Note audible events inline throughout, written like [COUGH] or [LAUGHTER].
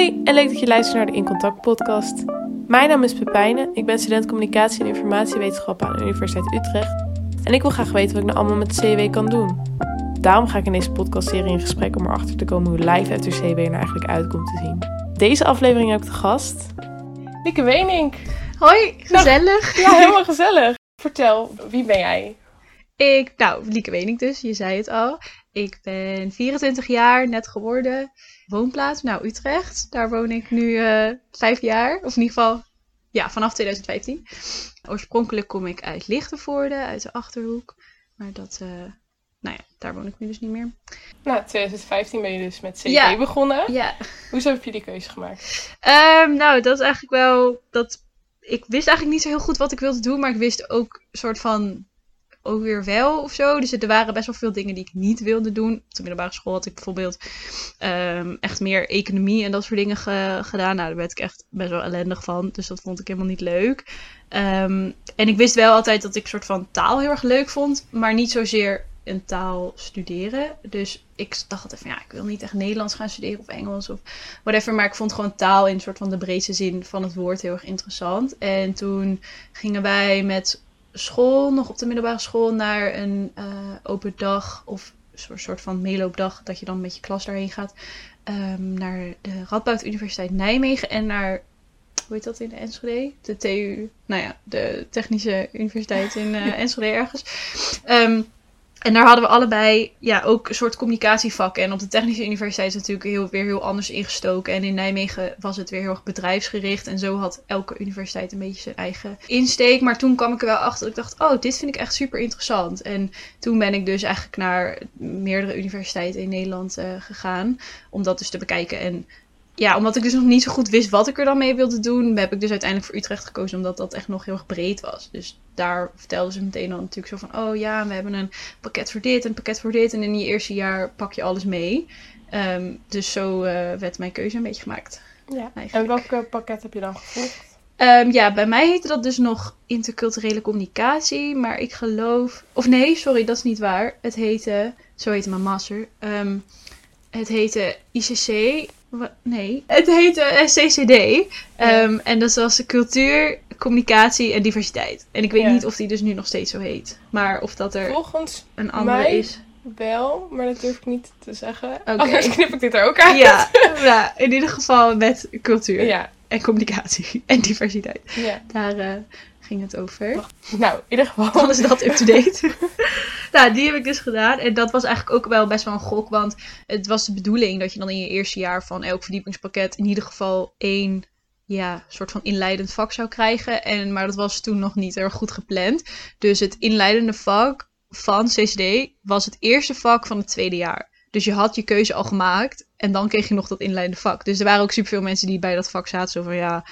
Hoi en leuk dat je luistert naar de In Contact podcast. Mijn naam is Pepijne, ik ben student communicatie en informatiewetenschap aan de Universiteit Utrecht. En ik wil graag weten wat ik nou allemaal met de CW kan doen. Daarom ga ik in deze podcastserie in gesprek om erachter te komen hoe live uit de CW er nou eigenlijk uitkomt te zien. Deze aflevering heb ik te gast... Lieke Wenink. Hoi, gezellig. Ja, helemaal gezellig. Vertel, wie ben jij? Ik, nou, Lieke Wenink dus, je zei het al. Ik ben 24 jaar, net geworden. Woonplaats, nou Utrecht. Daar woon ik nu eh, vijf jaar. Of in ieder geval, ja, vanaf 2015. Oorspronkelijk kom ik uit Lichtenvoorde, uit de Achterhoek. Maar dat, uh, nou ja, daar woon ik nu dus niet meer. Nou, 2015 ben je dus met Ja. begonnen. Ja. Hoezo heb je die keuze gemaakt? Ehm, nou, dat is eigenlijk wel, dat, ik wist eigenlijk niet zo heel goed wat ik wilde doen. Maar ik wist ook soort van ook weer wel of zo. Dus er waren best wel veel dingen die ik niet wilde doen. Op de middelbare school had ik bijvoorbeeld ehm, echt meer economie en dat soort dingen ge- gedaan. Nou, daar werd ik echt best wel ellendig van. Dus dat vond ik helemaal niet leuk. Ehm, en ik wist wel altijd dat ik soort van taal heel erg leuk vond. Maar niet zozeer een taal studeren. Dus ik dacht altijd van ja, ik wil niet echt Nederlands gaan studeren of Engels of whatever. Maar ik vond gewoon taal in soort van de breedste zin van het woord heel erg interessant. En toen gingen wij met school, nog op de middelbare school, naar een eh, open dag of een soort van meeloopdag, dat je dan met je klas daarheen gaat, ehm, naar de Radboud Universiteit Nijmegen en naar, hoe heet dat in Enschede? De TU, nou ja, de Technische Universiteit in eh, [LAUGHS] Enschede ergens. Ehm, en daar hadden we allebei ja, ook een soort communicatievakken. En op de Technische Universiteit is het natuurlijk heel, weer heel anders ingestoken. En in Nijmegen was het weer heel erg bedrijfsgericht. En zo had elke universiteit een beetje zijn eigen insteek. Maar toen kwam ik er wel achter dat ik dacht, oh, dit vind ik echt super interessant. En toen ben ik dus eigenlijk naar meerdere universiteiten in Nederland eh, gegaan. Om dat dus te bekijken. En ja, omdat ik dus nog niet zo goed wist wat ik er dan mee wilde doen, heb ik dus uiteindelijk voor Utrecht gekozen, omdat dat echt nog heel erg breed was. Dus daar vertelden ze meteen dan natuurlijk zo van, oh ja, we hebben een pakket voor dit, een pakket voor dit. En in je eerste jaar pak je alles mee. Ehm, dus zo eh, werd mijn keuze een beetje gemaakt. Ja. En welk pakket heb je dan gevolgd? Ehm, ja, bij mij heette dat dus nog interculturele communicatie, maar ik geloof... Of nee, sorry, dat is niet waar. Het heette, zo heette mijn master, Ehm, het heette ICC... Nee, het heette eh, CCD. Ehm, En dat was cultuur, communicatie en diversiteit. En ik weet Ja. niet of die dus nu nog steeds zo heet. Maar of dat er Volgens een andere mij- is. wel, maar dat durf ik niet te zeggen. Oké. Anders [LAUGHS] knip ik dit er ook uit. Ja, ja, in ieder geval met cultuur en communicatie [LAUGHS] en diversiteit. ja. Daar eh, ging het over. Nou, in ieder geval. Dan is dat up-to-date. [LAUGHS] nou, die heb ik dus gedaan. En dat was eigenlijk ook wel best wel een gok. Want het was de bedoeling dat je dan in je eerste jaar van elk verdiepingspakket in ieder geval één ja, soort van inleidend vak zou krijgen. En, maar dat was toen nog niet erg goed gepland. Dus het inleidende vak van CCD was het eerste vak van het tweede jaar. Dus je had je keuze al gemaakt en dan kreeg je nog dat inleidende vak. Dus er waren ook superveel mensen die bij dat vak zaten. Zo van ja,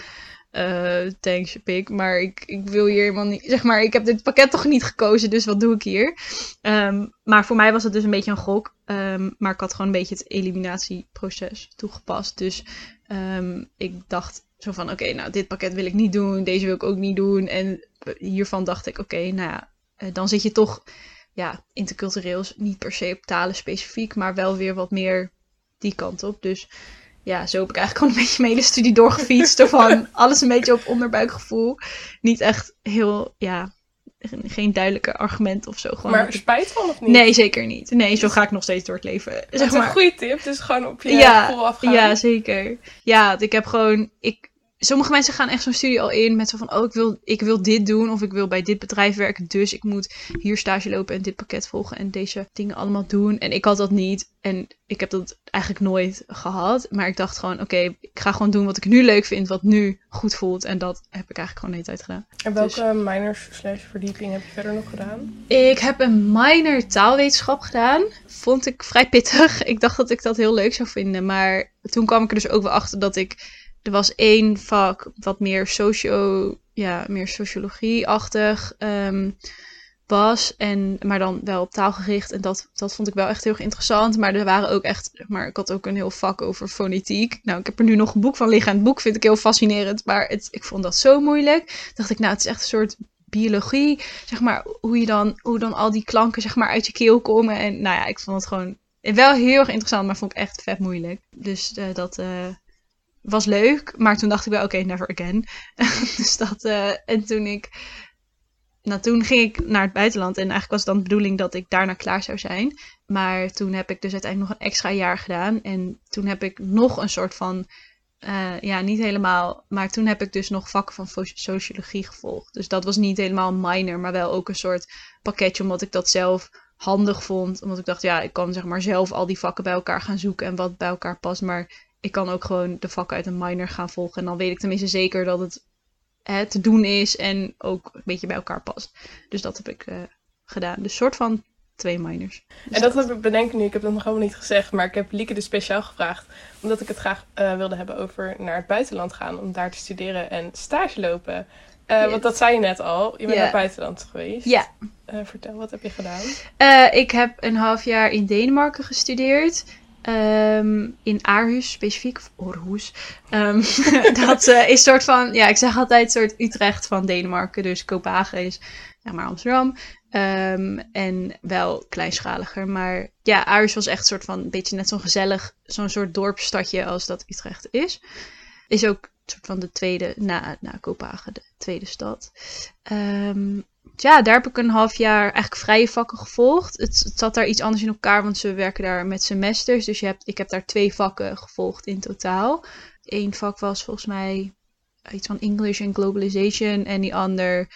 eh, thanks pik, maar ik, ik wil hier helemaal niet... Zeg maar, ik heb dit pakket toch niet gekozen, dus wat doe ik hier? Ehm, maar voor mij was het dus een beetje een gok. Ehm, maar ik had gewoon een beetje het eliminatieproces toegepast. Dus ehm, ik dacht zo van, oké, nou, dit pakket wil ik niet doen. Deze wil ik ook niet doen. En hiervan dacht ik, oké, nou ja, eh, dan zit je toch... Ja, intercultureel is niet per se op talen specifiek, maar wel weer wat meer die kant op. Dus ja, zo heb ik eigenlijk gewoon een beetje mijn hele studie doorgefietst. Ervan [LAUGHS] alles een beetje op onderbuikgevoel. Niet echt heel, ja, geen duidelijke argument of zo. Gewoon Maar spijt van of niet? Nee, zeker niet. Nee, zo ga ik nog steeds door het leven. Dat is een goede tip, dus gewoon op je Ja, gevoel afgaan. Ja, zeker. Ja, ik heb gewoon. Ik, sommige mensen gaan echt zo'n studie al in met zo van: oh, ik wil, ik wil dit doen. Of ik wil bij dit bedrijf werken. Dus ik moet hier stage lopen en dit pakket volgen. En deze dingen allemaal doen. En ik had dat niet. En ik heb dat eigenlijk nooit gehad. Maar ik dacht gewoon: oké, ik ga gewoon doen wat ik nu leuk vind. Wat nu goed voelt. En dat heb ik eigenlijk gewoon de hele tijd gedaan. En welke minors slash verdieping heb je verder nog gedaan? Ik heb een minor taalwetenschap gedaan. Vond ik vrij pittig. [LAUGHS] Ik dacht dat ik dat heel leuk zou vinden. Maar toen kwam ik er dus ook wel achter dat ik. Er was één vak wat meer socio. Ja, meer sociologie-achtig ehm, was. En, maar dan wel op taal gericht. En dat, dat vond ik wel echt heel erg interessant. Maar er waren ook echt. Maar ik had ook een heel vak over fonetiek. Nou, ik heb er nu nog een boek van liggen. En het boek vind ik heel fascinerend. Maar het, ik vond dat zo moeilijk. Dacht ik, nou, het is echt een soort biologie, zeg maar, hoe je dan, hoe dan al die klanken, zeg maar, uit je keel komen. En nou ja, ik vond het gewoon wel heel erg interessant, maar vond ik echt vet moeilijk. Dus eh, dat, eh, was leuk, maar toen dacht ik wel, oké, never again. [LAUGHS] dus dat, eh, en toen ik, nou toen ging ik naar het buitenland en eigenlijk was dan de bedoeling dat ik daarna klaar zou zijn. Maar toen heb ik dus uiteindelijk nog een extra jaar gedaan en toen heb ik nog een soort van, eh, ja, niet helemaal, maar toen heb ik dus nog vakken van sociologie gevolgd. Dus dat was niet helemaal minor, maar wel ook een soort pakketje, omdat ik dat zelf handig vond. Omdat ik dacht, ja, ik kan zeg maar zelf al die vakken bij elkaar gaan zoeken en wat bij elkaar past. Maar ik kan ook gewoon de vakken uit een minor gaan volgen. En dan weet ik tenminste zeker dat het hè, te doen is en ook een beetje bij elkaar past. Dus dat heb ik eh, gedaan. Dus soort van twee minors. Dus En dat heb ik nu, ik heb dat nog helemaal niet gezegd, maar ik heb Lieke dus speciaal gevraagd, omdat ik het graag eh, wilde hebben over naar het buitenland gaan, om daar te studeren en stage lopen. Eh, Yes. Want dat zei je net al, je bent naar het buitenland geweest. Ja, vertel, wat heb je gedaan? Ik heb een half jaar in Denemarken gestudeerd. Ehm, in Aarhus specifiek, of Aarhus. Ehm, [LAUGHS] dat eh, is soort van, ja, ik zeg altijd soort Utrecht van Denemarken. Dus Kopenhagen is, zeg maar, Amsterdam. Ehm, en wel kleinschaliger. Maar ja, Aarhus was echt soort van, een beetje net zo'n gezellig, zo'n soort dorpsstadje als dat Utrecht is. Is ook soort van de tweede, na, na Kopenhagen, de tweede stad. Ja, daar heb ik een half jaar eigenlijk vrije vakken gevolgd. Het, het zat daar iets anders in elkaar, want ze werken daar met semesters. Dus je hebt, ik heb daar twee vakken gevolgd in totaal. Eén vak was volgens mij iets van English and Globalization. En die ander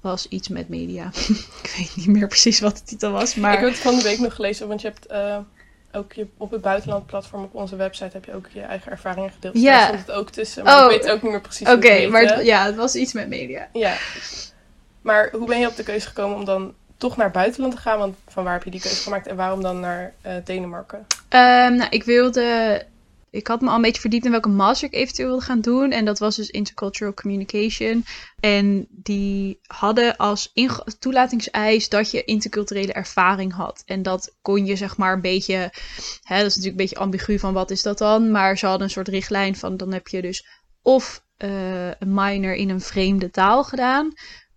was iets met media. [LAUGHS] ik weet niet meer precies wat de titel was. Maar Ik heb het van de week nog gelezen, want je hebt eh, ook je, op het buitenland platform op onze website heb je ook je eigen ervaringen gedeeld. Ja. Daar stond het ook tussen, maar Oh. ik weet ook niet meer precies oké, maar het- ja, het was iets met media. Ja. Maar hoe ben je op de keuze gekomen om dan toch naar buitenland te gaan? Want van waar heb je die keuze gemaakt en waarom dan naar eh, Denemarken? Ehm, nou, ik wilde. Ik had me al een beetje verdiept in welke master ik eventueel wilde gaan doen. En dat was dus Intercultural Communication. En die hadden als toelatingseis dat je interculturele ervaring had. En dat kon je zeg maar een beetje. Hè, dat is natuurlijk een beetje ambigu van wat is dat dan. Maar ze hadden een soort richtlijn van dan heb je dus of eh, een minor in een vreemde taal gedaan.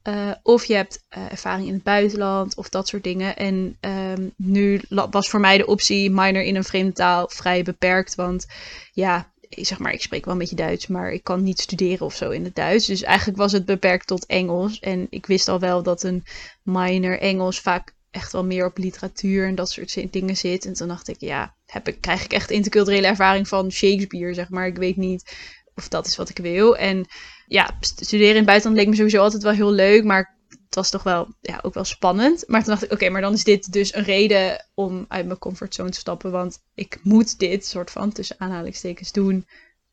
Eh, of je hebt eh, ervaring in het buitenland of dat soort dingen. En ehm, nu was voor mij de optie minor in een vreemde taal vrij beperkt. Want ja, zeg maar, ik spreek wel een beetje Duits, maar ik kan niet studeren of zo in het Duits. Dus eigenlijk was het beperkt tot Engels. En ik wist al wel dat een minor Engels vaak echt wel meer op literatuur en dat soort dingen zit. En toen dacht ik, ja, heb ik, krijg ik echt interculturele ervaring van Shakespeare, zeg maar. Ik weet niet of dat is wat ik wil. En ja, st- studeren in het buitenland leek me sowieso altijd wel heel leuk, maar het was toch wel, ja, ook wel spannend. Maar toen dacht ik, oké, maar dan is dit dus een reden om uit mijn comfortzone te stappen. Want ik moet dit soort van, tussen aanhalingstekens, doen.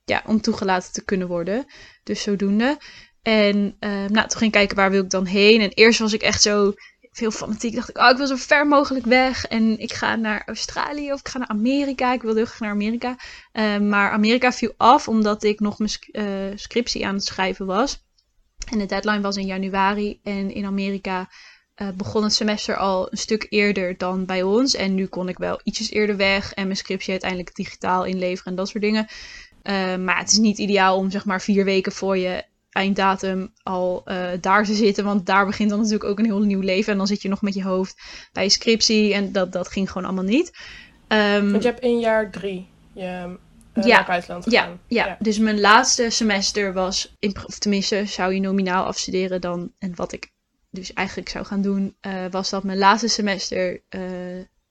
Ja, om toegelaten te kunnen worden. Dus zodoende. En eh, nou, toen ging ik kijken waar wil ik dan heen. En eerst was ik echt zo veel fanatiek. Dacht ik, oh, ik wil zo ver mogelijk weg. En ik ga naar Australië of ik ga naar Amerika. Ik wilde heel graag naar Amerika. Eh, maar Amerika viel af omdat ik nog mijn eh, scriptie aan het schrijven was. En de deadline was in januari. En in Amerika eh, begon het semester al een stuk eerder dan bij ons. En nu kon ik wel ietsjes eerder weg. En mijn scriptie uiteindelijk digitaal inleveren en dat soort dingen. Maar het is niet ideaal om zeg maar vier weken voor je einddatum al eh, daar te zitten. Want daar begint dan natuurlijk ook een heel nieuw leven. En dan zit je nog met je hoofd bij je scriptie. En dat, dat ging gewoon allemaal niet. Ehm, Want je hebt in jaar drie je eh, Ja. naar het buitenland ja, gegaan. ja, dus mijn laatste semester was, in, of tenminste zou je nominaal afstuderen dan. En wat ik dus eigenlijk zou gaan doen, eh, was dat mijn laatste semester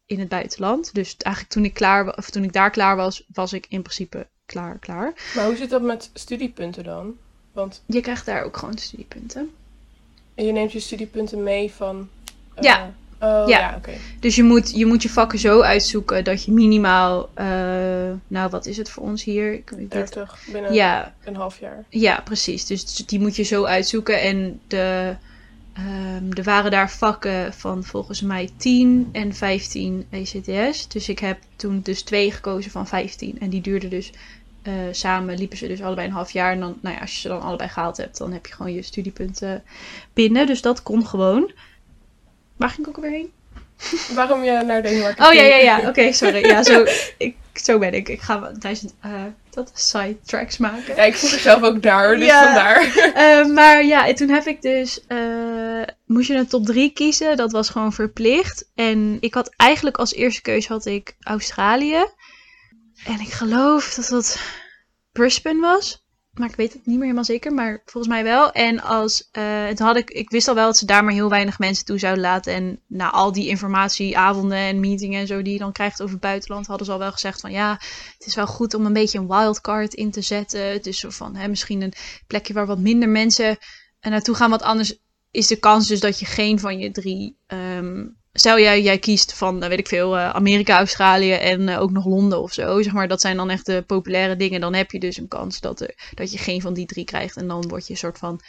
in het buitenland. Dus eigenlijk toen ik, klaar, of toen ik daar klaar was, was ik in principe klaar, klaar. Maar hoe zit dat met studiepunten dan? Want Je krijgt daar ook gewoon studiepunten. je neemt je studiepunten mee van... eh, Ja. Oh, Ja. ja, oké. Dus je moet, je moet je vakken zo uitzoeken dat je minimaal, eh, nou wat is het voor ons hier? Ik, ik weet- 30 binnen ja, een half jaar. Ja, precies. Dus die moet je zo uitzoeken. En de, ehm, er waren daar vakken van volgens mij 10 en 15 ECTS. Dus ik heb toen dus twee gekozen van 15. En die duurden dus eh, samen, liepen ze dus allebei een half jaar. En dan, nou ja, als je ze dan allebei gehaald hebt, dan heb je gewoon je studiepunten binnen. Dus dat kon gewoon. Waar ging ik ook weer heen? [LAUGHS] Waarom je naar Denemarken Oh ja, ja, ja. Oké, sorry. Ja, zo, [LAUGHS] ik, zo ben ik. Ik ga duizend eh dat side tracks maken. Ja, ik voel mezelf ook daar, dus Ja. vandaar. [LAUGHS] Eh, maar ja, en toen heb ik dus. moest je een top 3 kiezen? Dat was gewoon verplicht. En ik had eigenlijk als eerste keus had ik Australië. En ik geloof dat dat Brisbane was. Maar ik weet het niet meer helemaal zeker, maar volgens mij wel. En als, uh, toen had ik, ik wist al wel dat ze daar maar heel weinig mensen toe zouden laten. En na al die informatieavonden en meetingen en zo die je dan krijgt over het buitenland, hadden ze al wel gezegd van ja, het is wel goed om een beetje een wildcard in te zetten. Dus zo van hè, misschien een plekje waar wat minder mensen naartoe gaan. Want anders is de kans dus dat je geen van je drie um, stel jij, jij kiest van, weet ik veel, uh, Amerika, Australië en uh, ook nog Londen of zo. Zeg maar, dat zijn dan echt de populaire dingen. Dan heb je dus een kans dat, er, dat je geen van die drie krijgt. En dan word je een soort van,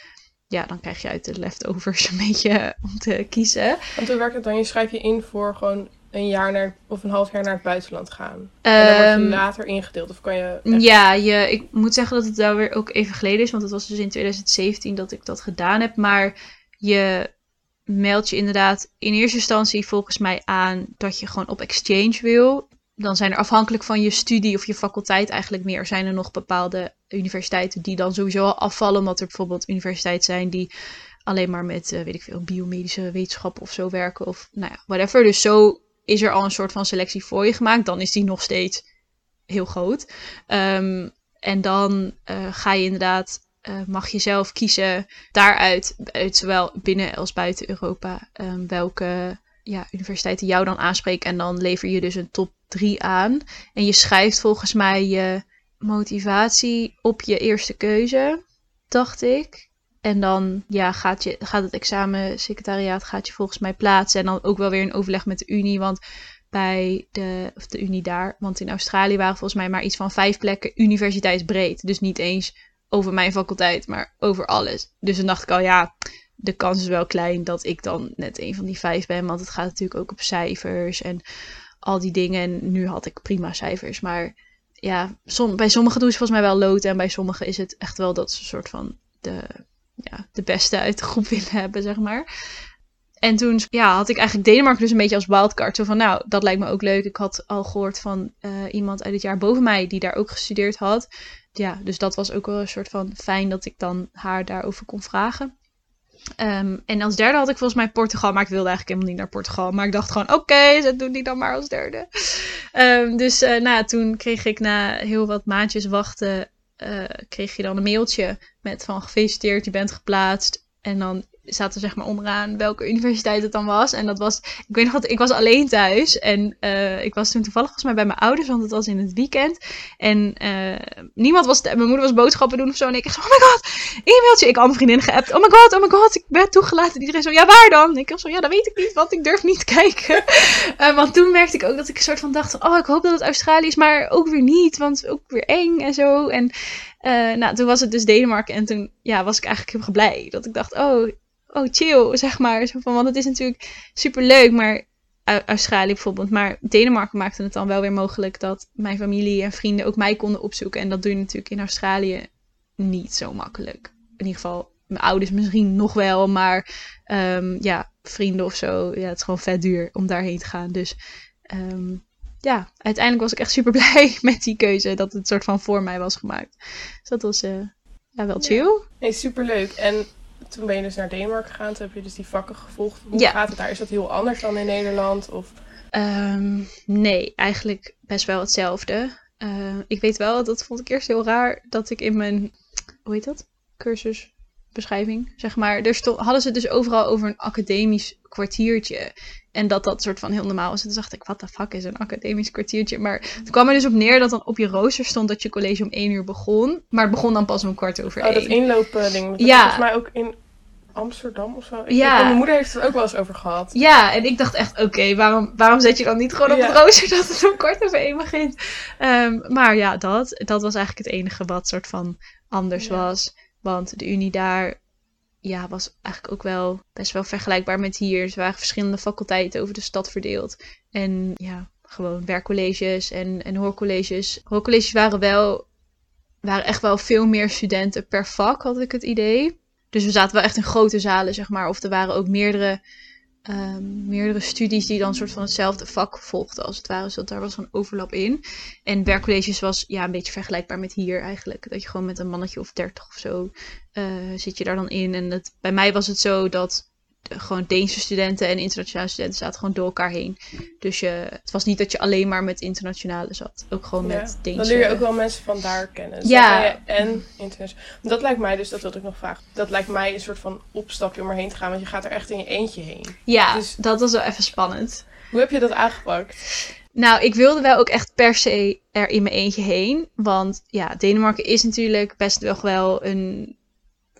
ja, dan krijg je uit de leftovers een beetje om te kiezen. Want hoe werkt het dan? Je schrijf je in voor gewoon een jaar naar, of een half jaar naar het buitenland gaan. En dan word je ehm, later ingedeeld. Of kan je. Ja, je, ik moet zeggen dat het daar weer ook even geleden is. Want het was dus in 2017 dat ik dat gedaan heb. Maar je meld je inderdaad in eerste instantie volgens mij aan dat je gewoon op exchange wil. Dan zijn er afhankelijk van je studie of je faculteit eigenlijk meer. Zijn er nog bepaalde universiteiten die dan sowieso al afvallen. Omdat er bijvoorbeeld universiteiten zijn die alleen maar met, uh, weet ik veel, biomedische wetenschappen of zo werken. Of nou ja, whatever. Dus zo is er al een soort van selectie voor je gemaakt. Dan is die nog steeds heel groot. Um, en dan uh, ga je inderdaad uh, mag je zelf kiezen daaruit, uit zowel binnen als buiten Europa, um, welke ja, universiteiten jou dan aanspreken. En dan lever je dus een top 3 aan. En je schrijft volgens mij je motivatie op je eerste keuze, dacht ik. En dan ja, gaat, je, gaat het examensecretariaat gaat je volgens mij plaatsen. En dan ook wel weer in overleg met de Unie. Want bij de, of de Unie daar. Want in Australië waren volgens mij maar iets van vijf plekken universiteitsbreed. Dus niet eens over mijn faculteit, maar over alles. Dus dan dacht ik al, ja, de kans is wel klein dat ik dan net een van die vijf ben. Want het gaat natuurlijk ook op cijfers en al die dingen. En nu had ik prima cijfers. Maar ja, bij sommigen doen ze volgens mij wel loten. En bij sommigen is het echt wel dat ze een soort van de, ja, de beste uit de groep [LAUGHS] willen hebben, zeg maar. En toen ja, had ik eigenlijk Denemarken dus een beetje als wildcard. Zo van, nou, dat lijkt me ook leuk. Ik had al gehoord van uh, iemand uit het jaar boven mij die daar ook gestudeerd had ja, dus dat was ook wel een soort van fijn dat ik dan haar daarover kon vragen. Um, en als derde had ik volgens mij Portugal, maar ik wilde eigenlijk helemaal niet naar Portugal. Maar ik dacht gewoon, oké, ze doen die dan maar als derde. Um, dus uh, nou, toen kreeg ik na heel wat maandjes wachten, uh, kreeg je dan een mailtje met van gefeliciteerd, je bent geplaatst. En dan zaten zeg maar onderaan welke universiteit het dan was. En dat was, ik weet nog wat, ik was alleen thuis. En uh, ik was toen toevallig volgens mij bij mijn ouders, want het was in het weekend. En uh, niemand was, mijn moeder was boodschappen doen of zo. En ik dacht, oh my god, e-mailtje. Ik had mijn vriendin geappt, oh my god, oh my god, ik ben toegelaten. Iedereen zo, ja waar dan? Ik dacht zo, ja dat weet ik niet, want ik durf niet [LAUGHS] kijken. uh, [LAUGHS] want toen merkte ik ook dat ik een soort van dacht, oh ik hoop dat het Australië is, maar ook weer niet. Want ook weer eng en zo. En nou, toen was het dus Denemarken. En toen ja, was ik eigenlijk heel blij. Dat ik dacht, oh oh chill, zeg maar. Zo van, want het is natuurlijk super leuk, maar Australië bijvoorbeeld. Maar Denemarken maakte het dan wel weer mogelijk dat mijn familie en vrienden ook mij konden opzoeken. En dat doe je natuurlijk in Australië niet zo makkelijk. In ieder geval, mijn ouders misschien nog wel, maar um, ja, vrienden of zo. Ja, het is gewoon vet duur om daarheen te gaan. Dus um, ja, uiteindelijk was ik echt super [LAUGHS] blij met die keuze. Dat het soort van voor mij was gemaakt. Dus dat was uh, ja, wel chill. Ja. Nee, super leuk. En toen ben je dus naar Denemarken gegaan. Toen heb je dus die vakken gevolgd. Hoe gaat het daar? Is dat heel anders dan in Nederland? Of? Um, nee, eigenlijk best wel hetzelfde. Uh, ik weet wel, dat vond ik eerst heel raar, dat ik in mijn, hoe heet dat? Cursusbeschrijving, zeg maar. Er stond, hadden ze het dus overal over een academisch kwartiertje. En dat dat soort van heel normaal was. En toen dacht ik, wat de fuck is een academisch kwartiertje? Maar het kwam er dus op neer dat dan op je rooster stond dat je college om één uur begon. Maar het begon dan pas om kwart over één. Oh, dat inlopen ding. ja. Volgens mij ook in Amsterdam of zo. ja. mijn moeder heeft het ook wel eens over gehad. Ja, en ik dacht echt, oké, waarom, waarom zet je dan niet gewoon op het rooster dat het om kwart over één begint? Um, maar ja, dat, dat was eigenlijk het enige wat soort van anders was. Want de Unie daar ja, was eigenlijk ook wel best wel vergelijkbaar met hier. Er waren verschillende faculteiten over de stad verdeeld. En ja, gewoon werkcolleges en, en hoorcolleges. Hoorcolleges waren wel, waren echt wel veel meer studenten per vak, had ik het idee. Dus we zaten wel echt in grote zalen, zeg maar. Of er waren ook meerdere, um, meerdere studies die dan soort van hetzelfde vak volgden, als het ware. Dus daar was een overlap in. En werkcolleges was ja, een beetje vergelijkbaar met hier eigenlijk. Dat je gewoon met een mannetje of dertig of zo uh, zit je daar dan in. En het, bij mij was het zo dat gewoon Deense studenten en internationale studenten zaten gewoon door elkaar heen. Dus je, het was niet dat je alleen maar met internationale zat. Ook gewoon Ja, met Deense. Dan leer je ook wel mensen van daar kennen. Dus Ja. en internationaal. Dat lijkt mij dus, dat wilde ik nog vragen. Dat lijkt mij een soort van opstapje om erheen te gaan. Want je gaat er echt in je eentje heen. Ja, Dus- dat was wel even spannend. Hoe heb je dat aangepakt? Nou, ik wilde wel ook echt per se er in mijn eentje heen. Want ja, Denemarken is natuurlijk best wel wel een,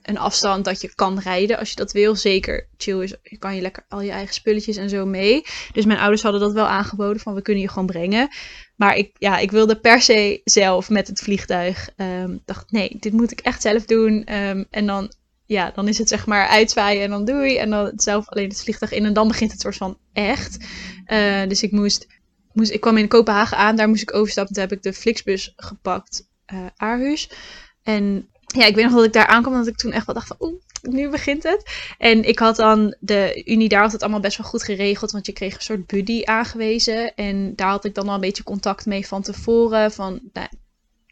een afstand dat je kan rijden als je dat wil. Zeker chill is, je kan je lekker al je eigen spulletjes en zo mee. Dus mijn ouders hadden dat wel aangeboden van we kunnen je gewoon brengen. Maar ik, ja, ik wilde per se zelf met het vliegtuig. Ehm dacht, nee, dit moet ik echt zelf doen. Ehm, en dan, ja, dan is het zeg maar uitzwaaien en dan doei. En dan zelf alleen het vliegtuig in. En dan begint het soort van echt. Eh, dus ik moest, moest, ik kwam in Kopenhagen aan. Daar moest ik overstappen. Toen heb ik de Flixbus gepakt. eh Aarhus. En ja, ik weet nog dat ik daar aankwam. Dat ik toen echt wel dacht van, oeh, nu begint het. En ik had dan, de Unie daar had het allemaal best wel goed geregeld. Want je kreeg een soort buddy aangewezen. En daar had ik dan al een beetje contact mee van tevoren. Van, nou,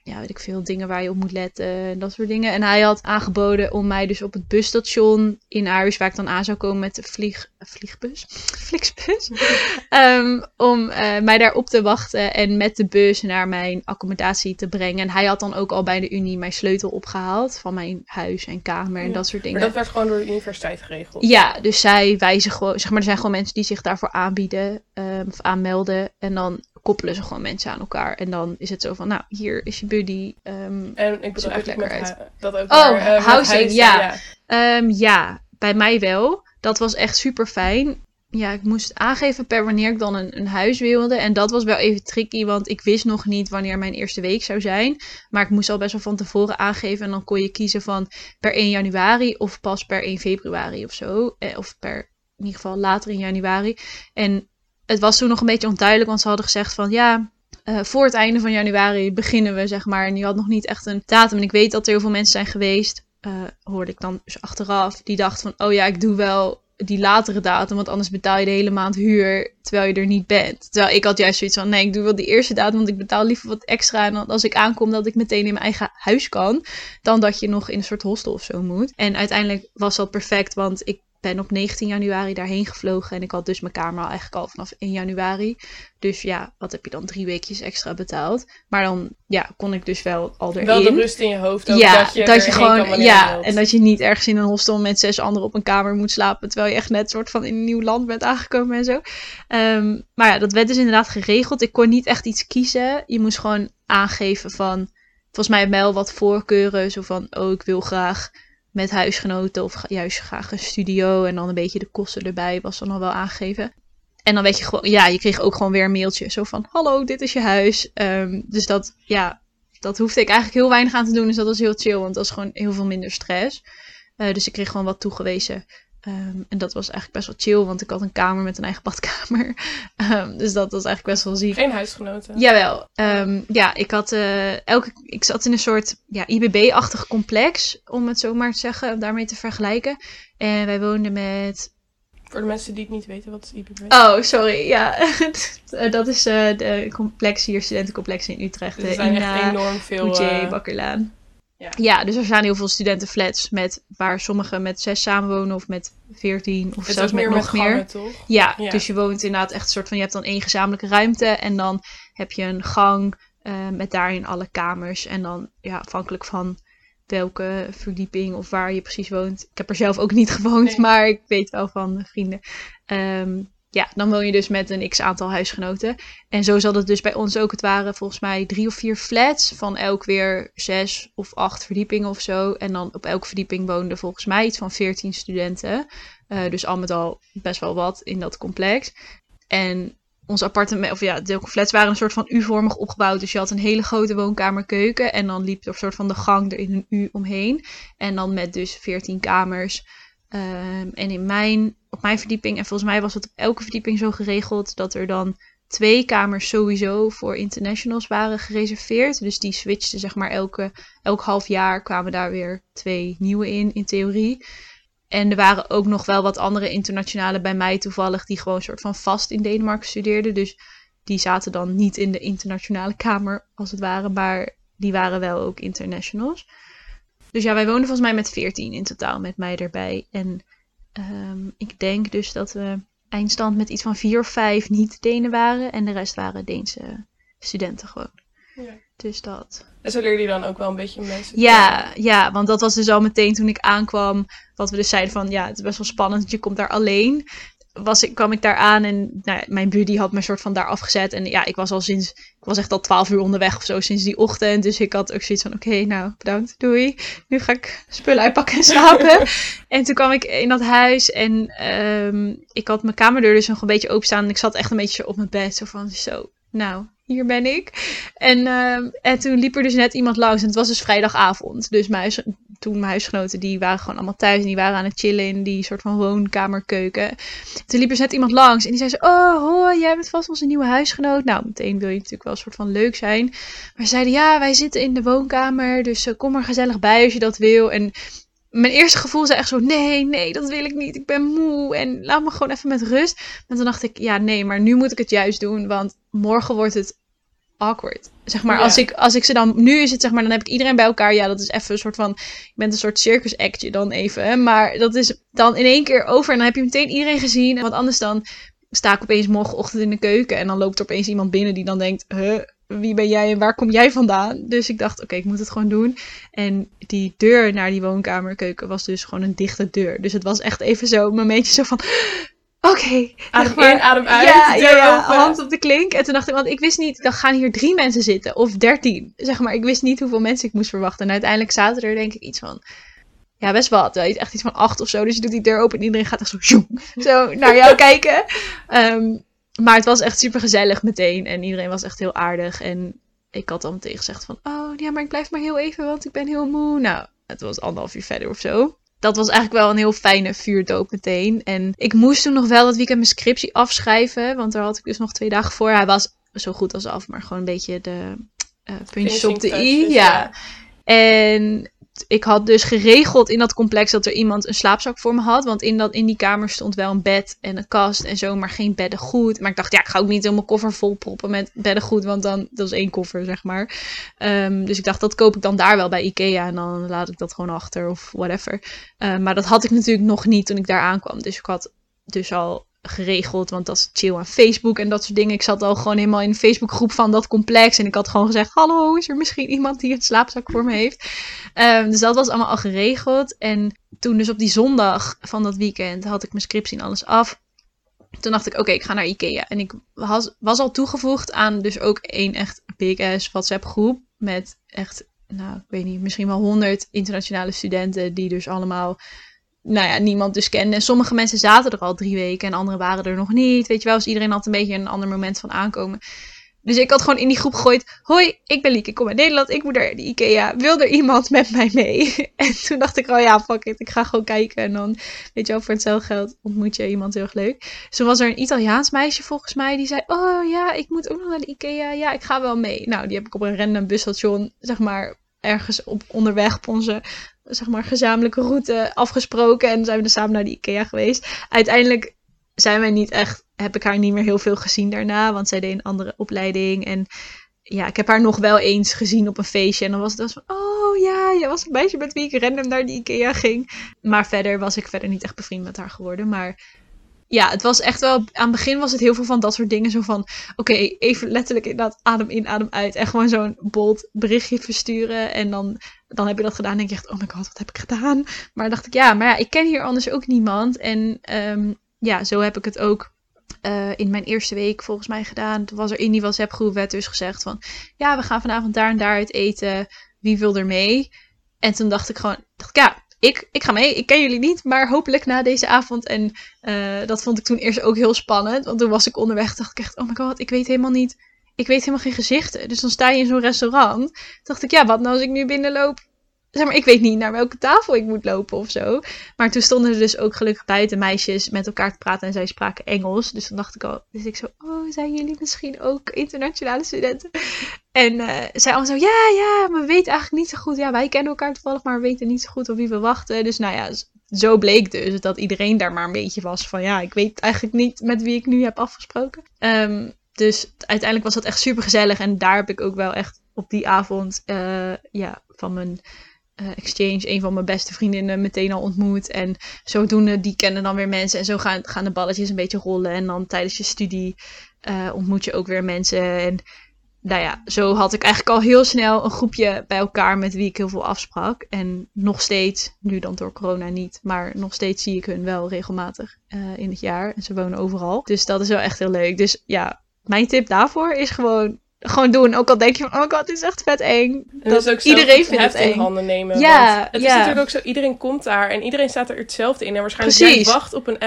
ja, weet ik veel, dingen waar je op moet letten en dat soort dingen. En hij had aangeboden om mij dus op het busstation in Aarhus, waar ik dan aan zou komen met de vlieg, vliegbus, [LAUGHS] Flixbus, [LAUGHS] Ehm, om eh, mij daar op te wachten en met de bus naar mijn accommodatie te brengen. En hij had dan ook al bij de Unie mijn sleutel opgehaald van mijn huis en kamer en Ja, dat soort dingen. Maar dat werd gewoon door de universiteit geregeld. Ja, dus zij wijzen gewoon, zeg maar, er zijn gewoon mensen die zich daarvoor aanbieden ehm, of aanmelden. En dan koppelen ze gewoon mensen aan elkaar. En dan is het zo van, nou, hier is je buddy. ehm, En ik bedoel eigenlijk lekker uit. dat ook Oh, maar, eh, housing, huizen, ja. Ehm, ja, bij mij wel. Dat was echt super fijn. Ja, ik moest aangeven per wanneer ik dan een, een huis wilde. En dat was wel even tricky, want ik wist nog niet wanneer mijn eerste week zou zijn. Maar ik moest al best wel van tevoren aangeven. En dan kon je kiezen van per 1 januari of pas per 1 februari of zo. Eh, of per in ieder geval later in januari. En het was toen nog een beetje onduidelijk, want ze hadden gezegd van ja, eh, voor het einde van januari beginnen we, zeg maar. En je had nog niet echt een datum. En ik weet dat er heel veel mensen zijn geweest, eh, hoorde ik dan dus achteraf, die dachten van, oh ja, ik doe wel die latere datum, want anders betaal je de hele maand huur terwijl je er niet bent. Terwijl ik had juist zoiets van, nee, ik doe wel die eerste datum, want ik betaal liever wat extra. En als ik aankom, dat ik meteen in mijn eigen huis kan, dan dat je nog in een soort hostel of zo moet. En uiteindelijk was dat perfect, want ik ben op 19 januari daarheen gevlogen. En ik had dus mijn kamer al eigenlijk al vanaf 1 januari. Dus ja, wat heb je dan? Drie weekjes extra betaald. Maar dan ja, kon ik dus wel al erin. Wel de rust in je hoofd. Ook ja, dat je, dat je gewoon. Ja, en dat je niet ergens in een hostel met zes anderen op een kamer moet slapen. Terwijl je echt net soort van in een nieuw land bent aangekomen en zo. Ehm, maar ja, dat werd dus inderdaad geregeld. Ik kon niet echt iets kiezen. Je moest gewoon aangeven van. Volgens mij wel wat voorkeuren. Zo van, oh, ik wil graag met huisgenoten of juist graag een studio en dan een beetje de kosten erbij was dan al wel aangegeven. En dan weet je gewoon, ja, je kreeg ook gewoon weer een mailtje zo van, hallo, dit is je huis. Ehm, dus dat, ja, dat hoefde ik eigenlijk heel weinig aan te doen, dus dat was heel chill, want dat was gewoon heel veel minder stress. Eh, dus ik kreeg gewoon wat toegewezen. Ehm, en dat was eigenlijk best wel chill, want ik had een kamer met een eigen badkamer. [LAUGHS] Ehm, dus dat was eigenlijk best wel ziek. Geen huisgenoten. Jawel. Ehm, ja, ik had eh, elke. Ik zat in een soort ja, IBB-achtig complex, om het zo maar te zeggen, om daarmee te vergelijken. En wij woonden met. Voor de mensen die het niet weten, wat is IBB? Oh, sorry. Ja, Eh, [LAUGHS] dat is eh, de complex hier, studentencomplex in Utrecht. Dus er de zijn echt enorm veel... Eh, Bakkerlaan. Ja. Ja. dus er zijn heel veel studentenflats met, waar sommigen met zes samenwonen of met veertien of het zelfs met meer nog met meer. toch? Ja, Ja. dus je woont inderdaad echt een soort van, je hebt dan één gezamenlijke ruimte en dan heb je een gang eh, met daarin alle kamers. En dan ja, afhankelijk van welke verdieping of waar je precies woont. Ik heb er zelf ook niet [LAUGHS] gewoond, Nee. maar ik weet wel van vrienden. Ehm, ja, dan woon je dus met een x aantal huisgenoten. En zo zat het dus bij ons ook. Het waren volgens mij drie of vier flats van elk weer zes of acht verdiepingen of zo. En dan op elke verdieping woonden volgens mij iets van veertien studenten. Eh, dus al met al best wel wat in dat complex. En ons appartement, of ja, de flats waren een soort van U-vormig opgebouwd. Dus je had een hele grote woonkamer, keuken. En dan liep er een soort van de gang er in een U omheen. En dan met dus 14 kamers. Ehm, en in mijn, op mijn verdieping, en volgens mij was het op elke verdieping zo geregeld dat er dan twee kamers sowieso voor internationals waren gereserveerd. Dus die switchten zeg maar elke, elk half jaar kwamen daar weer twee nieuwe in, in theorie. En er waren ook nog wel wat andere internationalen bij mij toevallig die gewoon soort van vast in Denemarken studeerden. Dus die zaten dan niet in de internationale kamer als het ware, maar die waren wel ook internationals. Dus ja, wij woonden volgens mij met 14 in totaal met mij erbij. En ehm, ik denk dus dat we eindstand met iets van vier of vijf niet-Denen waren. En de rest waren Deense studenten gewoon. Ja. Dus dat. En zo leerde je dan ook wel een beetje mensen Ja, ja, want dat was dus al meteen toen ik aankwam. Wat we dus zeiden van, ja, het is best wel spannend, je komt daar alleen. Was ik, kwam ik daar aan en nou, ja, mijn buddy had me soort van daar afgezet. En ja, ik was al sinds, ik was echt al twaalf uur onderweg of zo sinds die ochtend. Dus ik had ook zoiets van, oké, nou, bedankt, doei. Nu ga ik spullen uitpakken en slapen. [LAUGHS] en toen kwam ik in dat huis en ehm, ik had mijn kamerdeur dus nog een beetje openstaan. En ik zat echt een beetje op mijn bed, zo van, zo, nou, hier ben ik. En, ehm, en toen liep er dus net iemand langs. En het was dus vrijdagavond. Dus mijn toen mijn huisgenoten, die waren gewoon allemaal thuis. En die waren aan het chillen in die soort van woonkamerkeuken. Toen liep er dus net iemand langs. En die zei zo, oh hoi, jij bent vast onze nieuwe huisgenoot. Nou, meteen wil je natuurlijk wel een soort van leuk zijn. Maar ze zeiden, ja, wij zitten in de woonkamer. Dus eh, kom maar gezellig bij als je dat wil. En mijn eerste gevoel zei echt zo: nee, nee, dat wil ik niet. Ik ben moe en laat me gewoon even met rust. En toen dacht ik: ja, nee, maar nu moet ik het juist doen, want morgen wordt het awkward. Zeg maar, als, ik, als ik ze dan. Nu is het zeg maar, dan heb ik iedereen bij elkaar. Ja, dat is even een soort van. Je bent een soort circus actje dan even. hè, Maar dat is dan in één keer over. En dan heb je meteen iedereen gezien. En wat anders dan sta ik opeens morgenochtend in de keuken. En dan loopt er opeens iemand binnen die dan denkt: huh, wie ben jij en waar kom jij vandaan? Dus ik dacht: oké, ik moet het gewoon doen. En die deur naar die woonkamerkeuken was dus gewoon een dichte deur. Dus het was echt even zo een momentje zo van. Oké, Adem in, adem uit. Ja, ja, ja, hand op de klink. En toen dacht ik, want ik wist niet, dan gaan hier drie mensen zitten. Of dertien. Zeg maar, ik wist niet hoeveel mensen ik moest verwachten. En uiteindelijk zaten er denk ik iets van, ja best wat. Wel, Echt iets van acht of zo. Dus je doet die deur open en iedereen gaat echt zo, zo naar jou [LAUGHS] kijken. Ehm, maar het was echt super gezellig meteen. En iedereen was echt heel aardig. En ik had dan meteen gezegd van, oh ja, maar ik blijf maar heel even, want ik ben heel moe. Nou, het was anderhalf uur verder of zo. Dat was eigenlijk wel een heel fijne vuurdoop meteen. En ik moest toen nog wel dat weekend mijn scriptie afschrijven. Want daar had ik dus nog twee dagen voor. Hij was zo goed als af, maar gewoon een beetje de eh, puntjes op de i. Ja. En ik had dus geregeld in dat complex dat er iemand een slaapzak voor me had. Want in, dat, in die kamer stond wel een bed en een kast en zo, maar geen beddengoed. Maar ik dacht, ja, ik ga ook niet mijn koffer vol proppen met beddengoed, want dan, dat is één koffer, zeg maar. Ehm, dus ik dacht, dat koop ik dan daar wel bij Ikea en dan laat ik dat gewoon achter of whatever. Eh, maar dat had ik natuurlijk nog niet toen ik daar aankwam. Dus ik had dus al geregeld, want dat is chill aan Facebook en dat soort dingen. Ik zat al gewoon helemaal in de Facebookgroep van dat complex en ik had gewoon gezegd, hallo, is er misschien iemand die een slaapzak voor me heeft? Ehm, dus dat was allemaal al geregeld. En toen dus op die zondag van dat weekend had ik mijn scriptie en alles af. Toen dacht ik, oké, ik ga naar Ikea. En ik was, was al toegevoegd aan dus ook één echt big ass WhatsApp groep. Met echt, nou, ik weet niet, misschien wel honderd internationale studenten. Die dus allemaal, nou ja, niemand dus kende. En sommige mensen zaten er al drie weken en anderen waren er nog niet. Weet je wel, dus iedereen had een beetje een ander moment van aankomen. Dus ik had gewoon in die groep gegooid: Hoi, ik ben Lieke, ik kom uit Nederland, ik moet naar de IKEA. Wil er iemand met mij mee? [LAUGHS] En toen dacht ik: Oh ja, fuck it, ik ga gewoon kijken. En dan, weet je wel, voor hetzelfde geld ontmoet je iemand heel erg leuk. Dus was er een Italiaans meisje volgens mij die zei: Oh ja, ik moet ook nog naar de IKEA. Ja, ik ga wel mee. Nou, die heb ik op een random busstation, zeg maar, ergens op onderweg op onze zeg maar, gezamenlijke route afgesproken. En zijn we samen naar de IKEA geweest. Uiteindelijk zijn wij niet echt, heb ik haar niet meer heel veel gezien daarna, want zij deed een andere opleiding. En ja, ik heb haar nog wel eens gezien op een feestje. En dan was het dus van, oh ja, jij was een meisje met wie ik random naar de IKEA ging. Maar verder was ik verder niet echt bevriend met haar geworden. Maar ja, het was echt wel, aan het begin was het heel veel van dat soort dingen. Zo van, oké, even letterlijk inderdaad adem in, adem uit. En gewoon zo'n bold berichtje versturen. En dan, dan heb je dat gedaan en denk je oh my god, wat heb ik gedaan? Maar dacht ik, ja, maar ja, ik ken hier anders ook niemand. En ehm, ja, zo heb ik het ook eh, in mijn eerste week volgens mij gedaan. Toen was er in die WhatsApp groep werd dus gezegd van... Ja, we gaan vanavond daar en daar uit eten. Wie wil er mee? En toen dacht ik gewoon... Ik, ja, ik, ik ga mee. Ik ken jullie niet, maar hopelijk na deze avond. En eh, dat vond ik toen eerst ook heel spannend. Want toen was ik onderweg dacht ik echt... Oh my god, ik weet helemaal niet... Ik weet helemaal geen gezichten. Dus dan sta je in zo'n restaurant. Toen dacht ik, ja, wat nou als ik nu binnenloop? Zeg maar, ik weet niet naar welke tafel ik moet lopen of zo. Maar toen stonden er dus ook gelukkig buiten meisjes met elkaar te praten en zij spraken Engels. Dus dan dacht ik al, dus ik zo, oh, zijn jullie misschien ook internationale studenten? En eh, zij allemaal zo, ja, ja, maar we weten eigenlijk niet zo goed. Ja, wij kennen elkaar toevallig, maar we weten niet zo goed op wie we wachten. Dus nou ja, zo bleek dus dat iedereen daar maar een beetje was van, ja, ik weet eigenlijk niet met wie ik nu heb afgesproken. Ehm, dus uiteindelijk was dat echt super gezellig en daar heb ik ook wel echt op die avond, eh, ja, van mijn eh, exchange een van mijn beste vriendinnen meteen al ontmoet. En zodoende, die kennen dan weer mensen. En zo gaan, gaan de balletjes een beetje rollen. En dan tijdens je studie eh, ontmoet je ook weer mensen. En nou ja, zo had ik eigenlijk al heel snel een groepje bij elkaar met wie ik heel veel afsprak. En nog steeds, nu dan door corona niet, maar nog steeds zie ik hun wel regelmatig in het jaar. En ze wonen overal. Dus dat is wel echt heel leuk. Dus ja, mijn tip daarvoor is gewoon gewoon doen. Ook al denk je van, oh god, dit is echt vet eng. En dat Dat ook iedereen vindt het in eng. handen nemen. Ja, want het is natuurlijk ook zo, iedereen komt daar en iedereen staat er hetzelfde in. En waarschijnlijk jij wacht op een.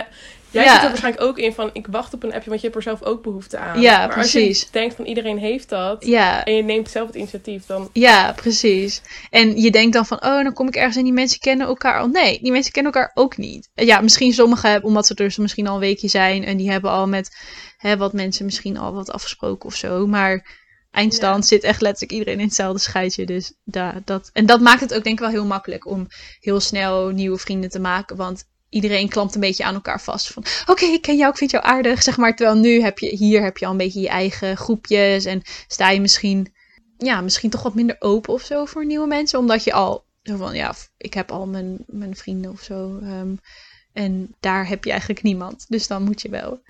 Jij Ja. zit er waarschijnlijk ook in van, ik wacht op een appje, want je hebt er zelf ook behoefte aan. Ja, maar als precies. je denkt van, iedereen heeft dat, Ja, en je neemt zelf het initiatief, dan... ja, precies. En je denkt dan van, oh, dan kom ik ergens en die mensen kennen elkaar al. Nee, die mensen kennen elkaar ook niet. Ja, misschien sommigen hebben, omdat ze er dus misschien al een weekje zijn en die hebben al met hè, wat mensen misschien al wat afgesproken of zo. Maar eindstand zit echt letterlijk iedereen in hetzelfde scheidje. Dus da, dat, en dat maakt het ook denk ik wel heel makkelijk om heel snel nieuwe vrienden te maken. Want iedereen klampt een beetje aan elkaar vast. Van oké, ik ken jou, ik vind jou aardig. Zeg maar, terwijl nu heb je hier heb je al een beetje je eigen groepjes. En sta je misschien, ja, misschien toch wat minder open of zo voor nieuwe mensen. Omdat je al zo van ja, ik heb al mijn, mijn vrienden of zo. ehm, en daar heb je eigenlijk niemand. Dus dan moet je wel.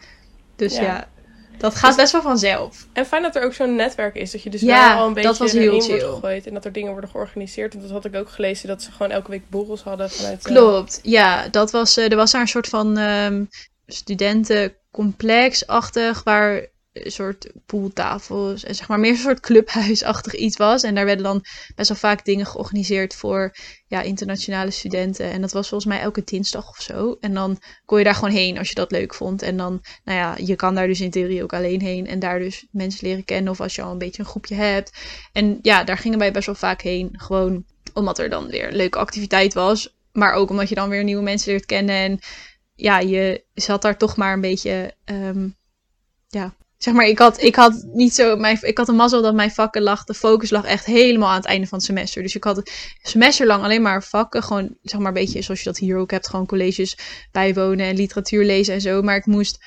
Dus Ja. ja, dat gaat best wel vanzelf. En fijn dat er ook zo'n netwerk is, dat je dus Ja, wel al een beetje erin chill. wordt gegooid. En dat er dingen worden georganiseerd. En dat had ik ook gelezen, dat ze gewoon elke week borrels hadden vanuit... eh, Klopt, ja. Dat was, eh, er was daar een soort van ehm studentencomplex-achtig, waar soort pooltafels en zeg maar meer een soort clubhuisachtig iets was. En daar werden dan best wel vaak dingen georganiseerd voor ja, internationale studenten. En dat was volgens mij elke dinsdag of zo. En dan kon je daar gewoon heen als je dat leuk vond. En dan, nou ja, je kan daar dus in theorie ook alleen heen en daar dus mensen leren kennen. Of als je al een beetje een groepje hebt. En ja, daar gingen wij best wel vaak heen. Gewoon omdat er dan weer een leuke activiteit was. Maar ook omdat je dan weer nieuwe mensen leert kennen. En ja, je zat daar toch maar een beetje. ehm, zeg maar, ik had, ik had niet zo. Mijn, ik had een mazzel dat mijn vakken lag. De focus lag echt helemaal aan het einde van het semester. Dus ik had een semester lang alleen maar vakken. Gewoon, zeg maar, een beetje zoals je dat hier ook hebt. Gewoon colleges bijwonen en literatuur lezen en zo. Maar ik moest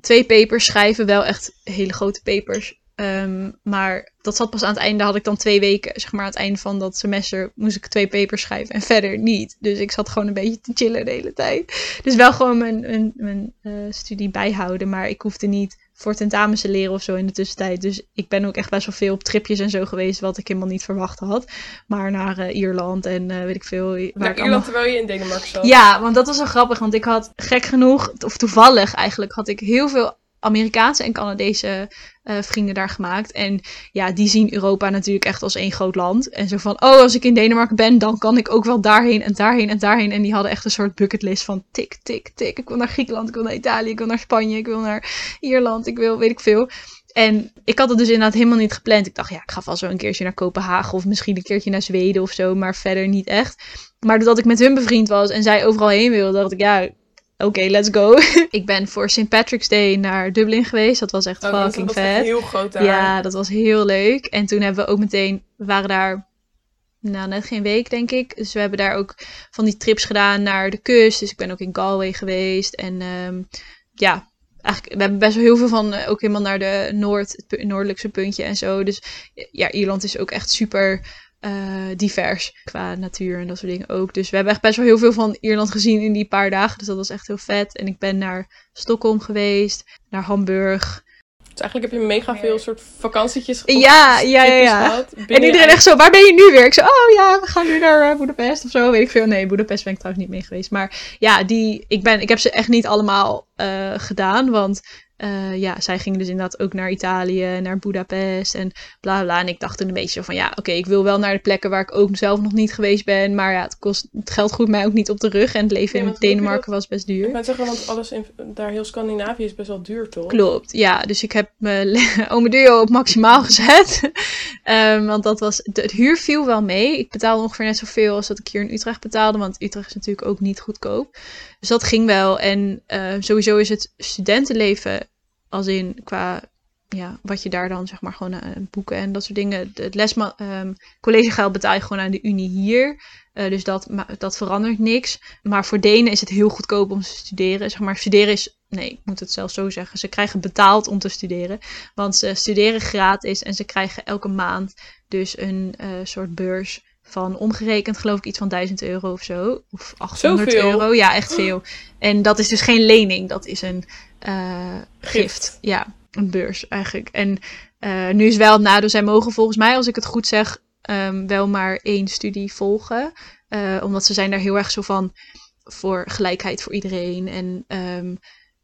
twee papers schrijven. Wel echt hele grote papers. Ehm, maar dat zat pas aan het einde. Had ik dan twee weken, zeg maar, aan het einde van dat semester moest ik twee papers schrijven en verder niet. Dus ik zat gewoon een beetje te chillen de hele tijd. Dus wel gewoon mijn, mijn, mijn eh, studie bijhouden. Maar ik hoefde niet voor tentamens te leren of zo in de tussentijd. Dus ik ben ook echt best wel veel op tripjes en zo geweest, wat ik helemaal niet verwacht had. Maar naar eh, Ierland en eh, weet ik veel. Waar Naar allemaal... Ierland terwijl je in Denemarken zat. Ja, want dat was wel grappig. Want ik had gek genoeg, of toevallig eigenlijk, had ik heel veel Amerikaanse en Canadese eh, vrienden daar gemaakt. En ja, die zien Europa natuurlijk echt als één groot land. En zo van, oh, als ik in Denemarken ben, dan kan ik ook wel daarheen en daarheen en daarheen. En die hadden echt een soort bucketlist van tik, tik, tik. Ik wil naar Griekenland, ik wil naar Italië, ik wil naar Spanje, ik wil naar Ierland, ik wil weet ik veel. En ik had het dus inderdaad helemaal niet gepland. Ik dacht, ja, ik ga vast wel een keertje naar Kopenhagen of misschien een keertje naar Zweden of zo, maar verder niet echt. Maar doordat ik met hun bevriend was en zij overal heen wilde, dacht ik, ja, oké, let's go. [LAUGHS] ik ben voor St. Patrick's Day naar Dublin geweest. Dat was echt Oh, dat fucking was echt vet. heel groot daar. Ja, dat was heel leuk. En toen hebben we ook meteen, we waren daar, nou net geen week denk ik. Dus we hebben daar ook van die trips gedaan naar de kust. Dus ik ben ook in Galway geweest. En ehm, ja, eigenlijk, we hebben best wel heel veel van, eh, ook helemaal naar de Noord, het noordelijkse puntje en zo. Dus ja, Ierland is ook echt super eh, divers qua natuur en dat soort dingen ook. Dus we hebben echt best wel heel veel van Ierland gezien in die paar dagen. Dus dat was echt heel vet. En ik ben naar Stockholm geweest, naar Hamburg. Dus eigenlijk heb je mega veel soort vakantietjes Ja, ja, ja, ja. En iedereen echt zo, waar ben je nu weer? Ik zo, oh ja, we gaan nu naar uh, Budapest of zo, weet ik veel. Nee, Budapest ben ik trouwens niet mee geweest. Maar ja, die, ik, ben, ik heb ze echt niet allemaal uh, gedaan, want uh, ja, zij gingen dus inderdaad ook naar Italië, naar Budapest en bla bla. En ik dacht toen een beetje zo van, ja, oké, okay, ik wil wel naar de plekken waar ik ook zelf nog niet geweest ben. Maar ja, het, kost, het geld groeit mij ook niet op de rug en het leven Nee, in Denemarken was best duur. Ik ben zeggen, want alles in, daar heel Scandinavië is best wel duur, toch? Klopt, ja. Dus ik heb mijn [LAUGHS] ome duo op maximaal gezet. um, [LAUGHS] want dat was, de, het huur viel wel mee. Ik betaalde ongeveer net zoveel als dat ik hier in Utrecht betaalde. Want Utrecht is natuurlijk ook niet goedkoop. Dus dat ging wel. En uh, sowieso is het studentenleven, als in qua ja, wat je daar dan zeg maar gewoon uh, boeken en dat soort dingen. Het lesma um, collegegeld betaal je gewoon aan de unie hier. Uh, dus dat, dat verandert niks. Maar voor Denen is het heel goedkoop om te studeren. Zeg maar, studeren is. Nee, ik moet het zelfs zo zeggen. Ze krijgen betaald om te studeren. Want ze studeren gratis en ze krijgen elke maand dus een soort beurs van omgerekend geloof ik iets van 1000 euro of zo. Of 800 Zoveel? euro. Ja, echt veel. En dat is dus geen lening, dat is een eh, gift. Gift. Ja, een beurs eigenlijk. En eh, nu is wel het nadeel, zij mogen volgens mij, als ik het goed zeg, ehm, wel maar één studie volgen. Eh, omdat ze zijn daar heel erg zo van voor gelijkheid voor iedereen. En ehm,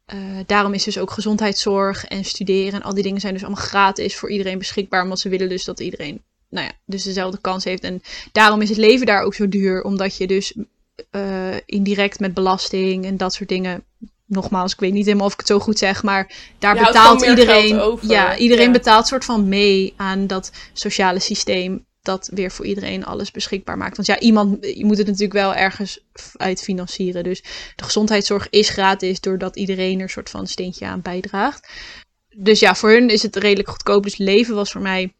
eh, daarom is dus ook gezondheidszorg en studeren en al die dingen zijn dus allemaal gratis voor iedereen beschikbaar. Omdat ze willen dus dat iedereen, nou ja, dus dezelfde kans heeft. En daarom is het leven daar ook zo duur. Omdat je dus eh, indirect met belasting en dat soort dingen. Nogmaals, ik weet niet helemaal of ik het zo goed zeg, maar daar Je betaalt iedereen. Ja, iedereen Ja. betaalt soort van mee aan dat sociale systeem. Dat weer voor iedereen alles beschikbaar maakt. Want ja, iemand, je moet het natuurlijk wel ergens uit financieren. Dus de gezondheidszorg is gratis doordat iedereen er een soort van steentje aan bijdraagt. Dus ja, voor hun is het redelijk goedkoop. Dus leven was voor mij,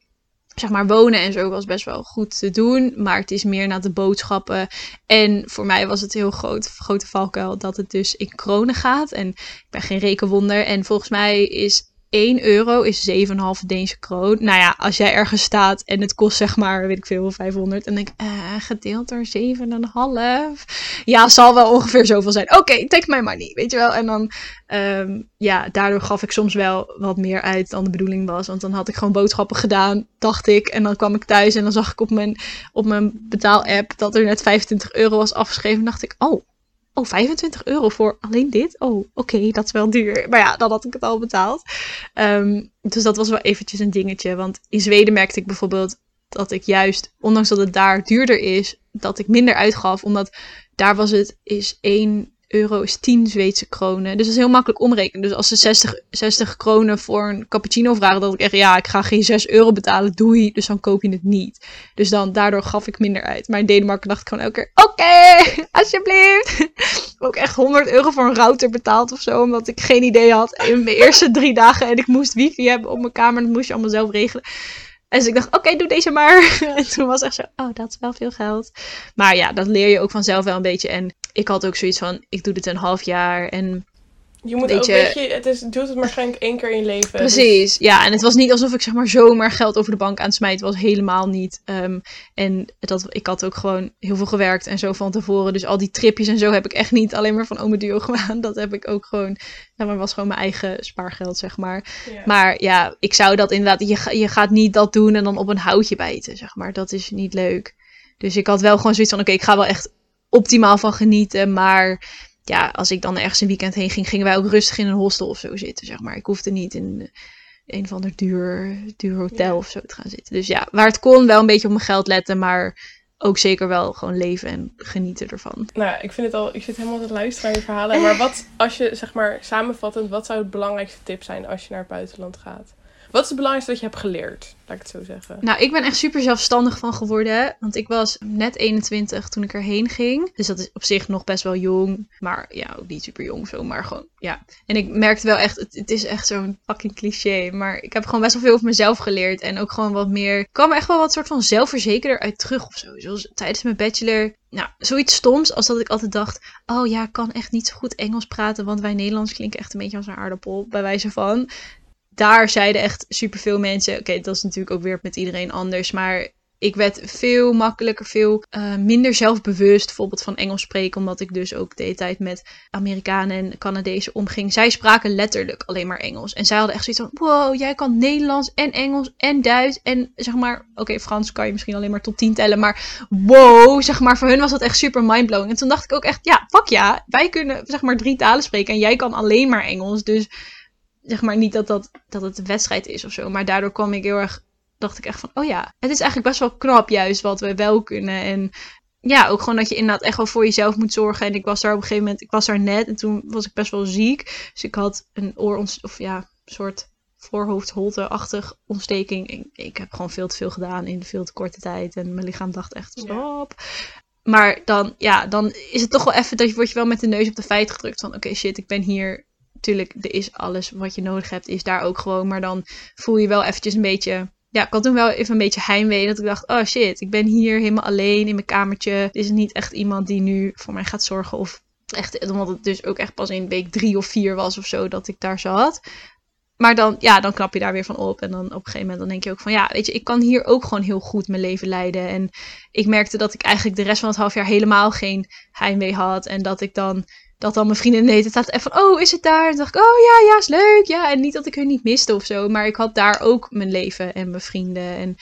zeg maar, wonen en zo was best wel goed te doen. Maar het is meer naar de boodschappen. En voor mij was het heel groot, grote valkuil dat het dus in kronen gaat. En ik ben geen rekenwonder. En volgens mij is 1 euro is 7,5 Deense kroon. Nou ja, als jij ergens staat en het kost zeg maar, weet ik veel, 500. En denk ik, eh, gedeeld door 7,5. Ja, zal wel ongeveer zoveel zijn. Oké, take my money, weet je wel. En dan, ehm, ja, daardoor gaf ik soms wel wat meer uit dan de bedoeling was. Want dan had ik gewoon boodschappen gedaan, dacht ik. En dan kwam ik thuis en dan zag ik op mijn, op mijn betaal-app dat er net 25 euro was afgeschreven. En dacht ik, oh, oh, 25 euro voor alleen dit? Oh, oké, dat is wel duur. Maar ja, dan had ik het al betaald. Ehm, dus dat was wel eventjes een dingetje. Want in Zweden merkte ik bijvoorbeeld dat ik juist, ondanks dat het daar duurder is, dat ik minder uitgaf. Omdat daar was het, is 1 euro is 10 Zweedse kronen. Dus dat is heel makkelijk omrekenen. Dus als ze 60, 60 kronen voor een cappuccino vragen, dat ik echt, ja, ik ga geen 6 euro betalen, doei. Dus dan koop je het niet. Dus dan, daardoor gaf ik minder uit. Maar in Denemarken dacht ik gewoon elke keer, oké, [LAUGHS] alsjeblieft. Ook echt 100 euro voor een router betaald of zo, omdat ik geen idee had in mijn eerste drie dagen. En ik moest wifi hebben op mijn kamer, dat moest je allemaal zelf regelen. En dus ik dacht, oké, doe deze maar. [LAUGHS] En toen was echt zo, oh, dat is wel veel geld. Maar ja, dat leer je ook vanzelf wel een beetje. En ik had ook zoiets van, ik doe dit een half jaar. En Je moet ook, weet je, het is, doet het waarschijnlijk één keer in je leven. Dus Precies, ja. En het was niet alsof ik zeg maar zomaar geld over de bank aan het smijten was. Helemaal niet. Ehm, en dat, ik had ook gewoon heel veel gewerkt en zo van tevoren. Dus al die tripjes en zo heb ik echt niet alleen maar van Ome Duo [LAUGHS] gedaan. Dat heb ik ook gewoon, ja, maar was gewoon mijn eigen spaargeld, zeg maar. Ja. Maar ja, ik zou dat inderdaad, je, je gaat niet dat doen en dan op een houtje bijten, zeg maar. Dat is niet leuk. Dus ik had wel gewoon zoiets van, oké, ik ga wel echt optimaal van genieten. Maar ja, als ik dan ergens een weekend heen ging, gingen wij ook rustig in een hostel of zo zitten, zeg maar. Ik hoefde niet in een of ander duur, duur hotel Ja. of zo te gaan zitten. Dus ja, waar het kon, wel een beetje op mijn geld letten, maar ook zeker wel gewoon leven en genieten ervan. Nou, ik vind het al, ik zit helemaal te luisteren naar je verhalen. Maar wat, als je, zeg maar, samenvattend, wat zou het belangrijkste tip zijn als je naar het buitenland gaat? Wat is het belangrijkste dat je hebt geleerd? Laat ik het zo zeggen. Nou, ik ben echt super zelfstandig van geworden. Want ik was net 21 toen ik erheen ging. Dus dat is op zich nog best wel jong. Maar ja, ook niet super jong zo. Maar gewoon, ja. En ik merkte wel echt, het, het is echt zo'n fucking cliché. Maar ik heb gewoon best wel veel over mezelf geleerd. En ook gewoon wat meer, ik kwam echt wel wat soort van zelfverzekerder uit terug of zo. Zoals tijdens mijn bachelor. Nou, zoiets stoms als dat ik altijd dacht. Oh ja, ik kan echt niet zo goed Engels praten. Want wij Nederlands klinken echt een beetje als een aardappel. Bij wijze van daar zeiden echt superveel mensen. Oké, dat is natuurlijk ook weer met iedereen anders. Maar ik werd veel makkelijker, veel eh, minder zelfbewust. Bijvoorbeeld van Engels spreken. Omdat ik dus ook de tijd met Amerikanen en Canadezen omging. Zij spraken letterlijk alleen maar Engels. En zij hadden echt zoiets van: wow, jij kan Nederlands en Engels en Duits. En zeg maar, oké, Frans kan je misschien alleen maar tot tien tellen. Maar wow, zeg maar, voor hun was dat echt super mindblowing. En toen dacht ik ook echt: ja, fuck ja, wij kunnen zeg maar drie talen spreken. En jij kan alleen maar Engels. Dus zeg maar niet dat, dat, dat het een wedstrijd is of zo. Maar daardoor kwam ik heel erg, dacht ik echt van, oh ja, het is eigenlijk best wel knap juist wat we wel kunnen. En ja, ook gewoon dat je inderdaad echt wel voor jezelf moet zorgen. En ik was daar op een gegeven moment, ik was daar net en toen was ik best wel ziek. Dus ik had een ooront, of ja, soort voorhoofdholte-achtig ontsteking. Ik, ik heb gewoon veel te veel gedaan in veel te korte tijd. En mijn lichaam dacht echt, Ja. stop. Maar dan, ja, dan is het toch wel even dat je, word je wel met de neus op de feit gedrukt van, oké, shit, ik ben hier Tuurlijk, er is alles wat je nodig hebt, is daar ook gewoon. Maar dan voel je wel eventjes een beetje... Ja, ik had toen wel even een beetje heimwee. Dat ik dacht, oh shit, ik ben hier helemaal alleen in mijn kamertje. Er is niet echt iemand die nu voor mij gaat zorgen. Of echt, omdat het dus ook echt pas in week drie of vier was of zo dat ik daar zat. Maar dan, ja, dan knap je daar weer van op. En dan op een gegeven moment dan denk je ook van... Ja, weet je, ik kan hier ook gewoon heel goed mijn leven leiden. En ik merkte dat ik eigenlijk de rest van het half jaar helemaal geen heimwee had. En dat ik dan... Dat dan mijn vrienden deed, het even van, oh, is het daar? En dacht ik, oh ja, ja, is leuk. Ja, en niet dat ik hun niet miste of zo. Maar ik had daar ook mijn leven en mijn vrienden. En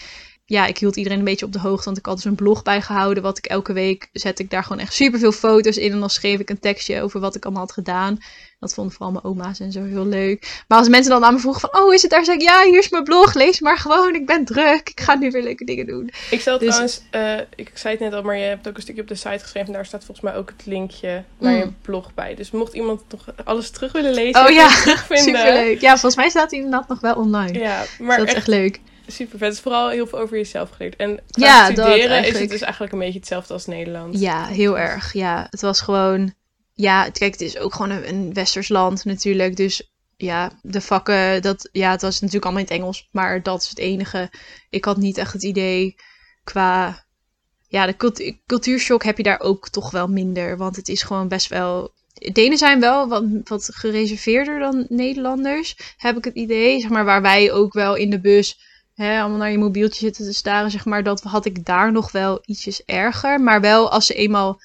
ja, ik hield iedereen een beetje op de hoogte. Want ik had dus een blog bijgehouden. Wat ik elke week zet ik daar gewoon echt super veel foto's in. En dan schreef ik een tekstje over wat ik allemaal had gedaan. Dat vonden vooral mijn oma's en zo heel leuk. Maar als mensen dan aan me vroegen van, oh, is het daar? Zeg ik, ja, hier is mijn blog. Lees maar gewoon. Ik ben druk. Ik ga nu weer leuke dingen doen. Ik stel dus... trouwens, uh, ik zei het net al, maar je hebt ook een stukje op de site geschreven. En daar staat volgens mij ook het linkje naar je mm. blog bij. Dus mocht iemand nog alles terug willen lezen, oh ja, superleuk. Ja, volgens mij staat hij inderdaad nog wel online. Ja, maar dus dat is echt leuk super vet. Het is vooral heel veel over jezelf geleerd. En qua studeren is het dus eigenlijk een beetje hetzelfde als Nederland. Ja, heel erg. Ja, het was gewoon... Ja, kijk, het is ook gewoon een, een westers land natuurlijk. Dus ja, de vakken, dat, ja, het was natuurlijk allemaal in het Engels. Maar dat is het enige. Ik had niet echt het idee qua... Ja, de cultuurshock heb je daar ook toch wel minder. Want het is gewoon best wel Denen zijn wel wat, wat gereserveerder dan Nederlanders, heb ik het idee. Zeg maar, waar wij ook wel in de bus hè, allemaal naar je mobieltje zitten te staren, zeg maar, dat had ik daar nog wel ietsjes erger. Maar wel als ze eenmaal,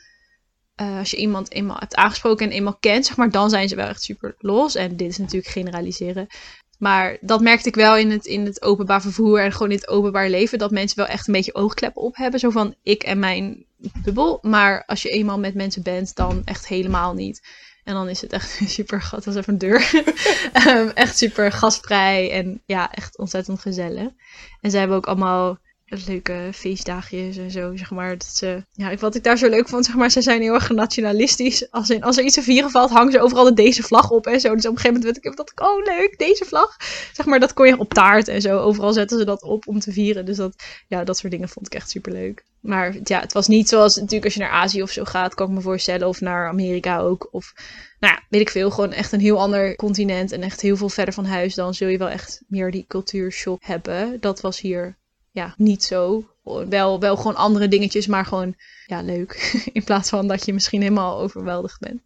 uh, als je iemand eenmaal hebt aangesproken en eenmaal kent, zeg maar, dan zijn ze wel echt super los. En dit is natuurlijk generaliseren. Maar dat merkte ik wel in het, in het openbaar vervoer en gewoon in het openbaar leven. Dat mensen wel echt een beetje oogkleppen op hebben. Zo van ik en mijn bubbel. Maar als je eenmaal met mensen bent, dan echt helemaal niet. En dan is het echt [LAUGHS] super, gat was even een deur. um, [LAUGHS] echt super gastvrij en ja, echt ontzettend gezellig. En ze hebben ook allemaal leuke feestdagjes en zo, zeg maar. Dat ze, ja, wat ik daar zo leuk vond, zeg maar, ze zijn heel erg nationalistisch. Als, in, als er iets te vieren valt, hangen ze overal de deze vlag op en zo. Dus op een gegeven moment werd ik, dacht ik, oh leuk, deze vlag. Zeg maar, dat kon je op taart en zo. Overal zetten ze dat op om te vieren. Dus dat, ja, dat soort dingen vond ik echt super leuk. Maar ja, het was niet zoals natuurlijk als je naar Azië of zo gaat, kan ik me voorstellen. Of naar Amerika ook. Of nou ja, weet ik veel. Gewoon echt een heel ander continent en echt heel veel verder van huis. Dan zul je wel echt meer die cultuurshock hebben. Dat was hier ja, niet zo. Wel, wel gewoon andere dingetjes, maar gewoon ja, leuk. [LAUGHS] In plaats van dat je misschien helemaal overweldigd bent.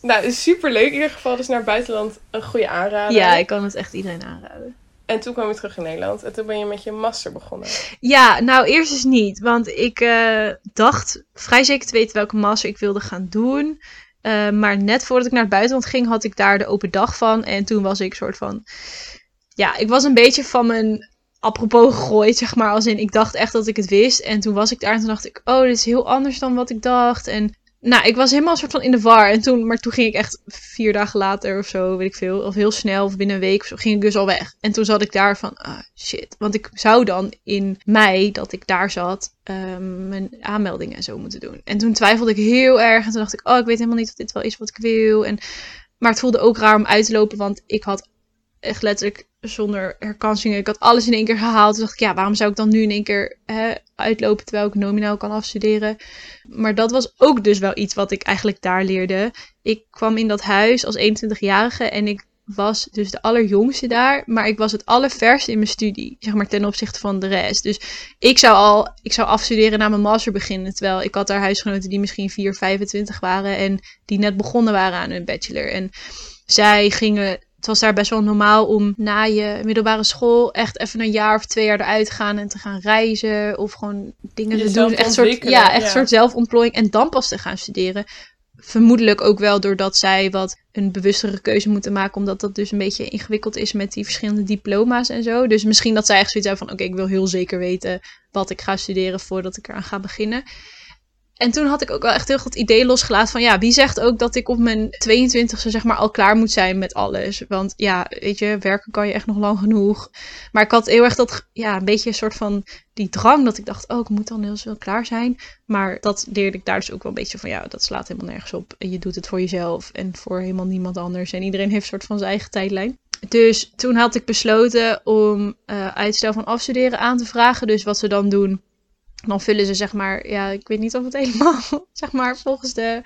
Nou, super leuk in ieder geval. Dus naar buitenland een goede aanrader. Ja, ik kan het echt iedereen aanraden. En toen kwam je terug in Nederland en toen ben je met je master begonnen. Ja, nou eerst is niet. Want ik uh, dacht vrij zeker te weten welke master ik wilde gaan doen. Uh, maar net voordat ik naar het buitenland ging, had ik daar de open dag van. En toen was ik soort van. Ja, ik was een beetje van mijn apropos gegooid, zeg maar. Als in, ik dacht echt dat ik het wist. En toen was ik daar en toen dacht ik, oh, dit is heel anders dan wat ik dacht. En nou, ik was helemaal een soort van in de war. En toen, maar toen ging ik echt vier dagen later of zo, weet ik veel, of heel snel, of binnen een week of zo, ging ik dus al weg. En toen zat ik daar van, ah, shit. Want ik zou dan in mei, dat ik daar zat, um, mijn aanmeldingen en zo moeten doen. En toen twijfelde ik heel erg. En toen dacht ik, oh, ik weet helemaal niet of dit wel is wat ik wil. En, maar het voelde ook raar om uit te lopen, want ik had echt letterlijk zonder herkansingen. Ik had alles in één keer gehaald. Toen dacht ik, ja, waarom zou ik dan nu in één keer hè, uitlopen terwijl ik nominaal kan afstuderen? Maar dat was ook dus wel iets wat ik eigenlijk daar leerde. Ik kwam in dat huis als 21-jarige en ik was dus de allerjongste daar, maar ik was het allerverst in mijn studie, zeg maar ten opzichte van de rest. Dus ik zou al, ik zou afstuderen na mijn master beginnen, terwijl ik had daar huisgenoten die misschien 4, 25 waren en die net begonnen waren aan hun bachelor. En zij gingen het was daar best wel normaal om na je middelbare school echt even een jaar of twee jaar eruit te gaan en te gaan reizen of gewoon dingen te doen. Echt soort, ja, echt een soort zelfontplooiing en dan pas te gaan studeren. Vermoedelijk ook wel doordat zij wat een bewustere keuze moeten maken, omdat dat dus een beetje ingewikkeld is met die verschillende diploma's en zo. Dus misschien dat zij echt zoiets hebben van: oké, ik wil heel zeker weten wat ik ga studeren voordat ik eraan ga beginnen. En toen had ik ook wel echt heel goed idee losgelaten van ja, wie zegt ook dat ik op mijn 22e zeg maar al klaar moet zijn met alles. Want ja, weet je, werken kan je echt nog lang genoeg. Maar ik had heel erg dat, ja, een beetje een soort van die drang dat ik dacht, oh, ik moet dan heel snel klaar zijn. Maar dat leerde ik daar dus ook wel een beetje van ja, dat slaat helemaal nergens op. En je doet het voor jezelf en voor helemaal niemand anders. En iedereen heeft een soort van zijn eigen tijdlijn. Dus toen had ik besloten om uh, uitstel van afstuderen aan te vragen. Dus wat ze dan doen dan vullen ze zeg maar, ja, ik weet niet of het [LAUGHS] helemaal zeg maar volgens de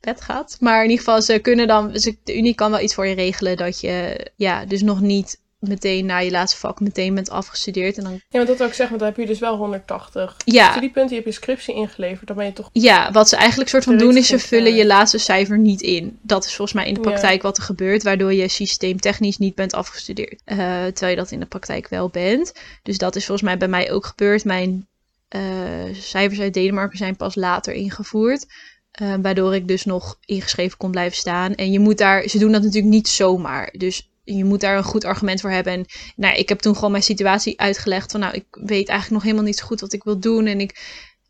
wet gaat. Maar in ieder geval, ze kunnen dan, ze, de Unie kan wel iets voor je regelen dat je, ja, dus nog niet meteen na je laatste vak meteen bent afgestudeerd. En dan, Ja, want dat wil ik zeggen, want dan heb je dus wel 180 ja, studiepunten. Je hebt je scriptie ingeleverd. Dan ben je toch... ja, wat ze eigenlijk soort van doen is ze vullen je klaar. laatste cijfer niet in. Dat is volgens mij in de Ja. praktijk wat er gebeurt, waardoor je systeemtechnisch niet bent afgestudeerd. Eh, terwijl je dat in de praktijk wel bent. Dus dat is volgens mij bij mij ook gebeurd. Mijn eh, cijfers uit Denemarken zijn pas later ingevoerd. eh, waardoor ik dus nog ingeschreven kon blijven staan. En je moet daar, ze doen dat natuurlijk niet zomaar. Dus je moet daar een goed argument voor hebben. En nou, ik heb toen gewoon mijn situatie uitgelegd. Van nou, ik weet eigenlijk nog helemaal niet zo goed wat ik wil doen. En ik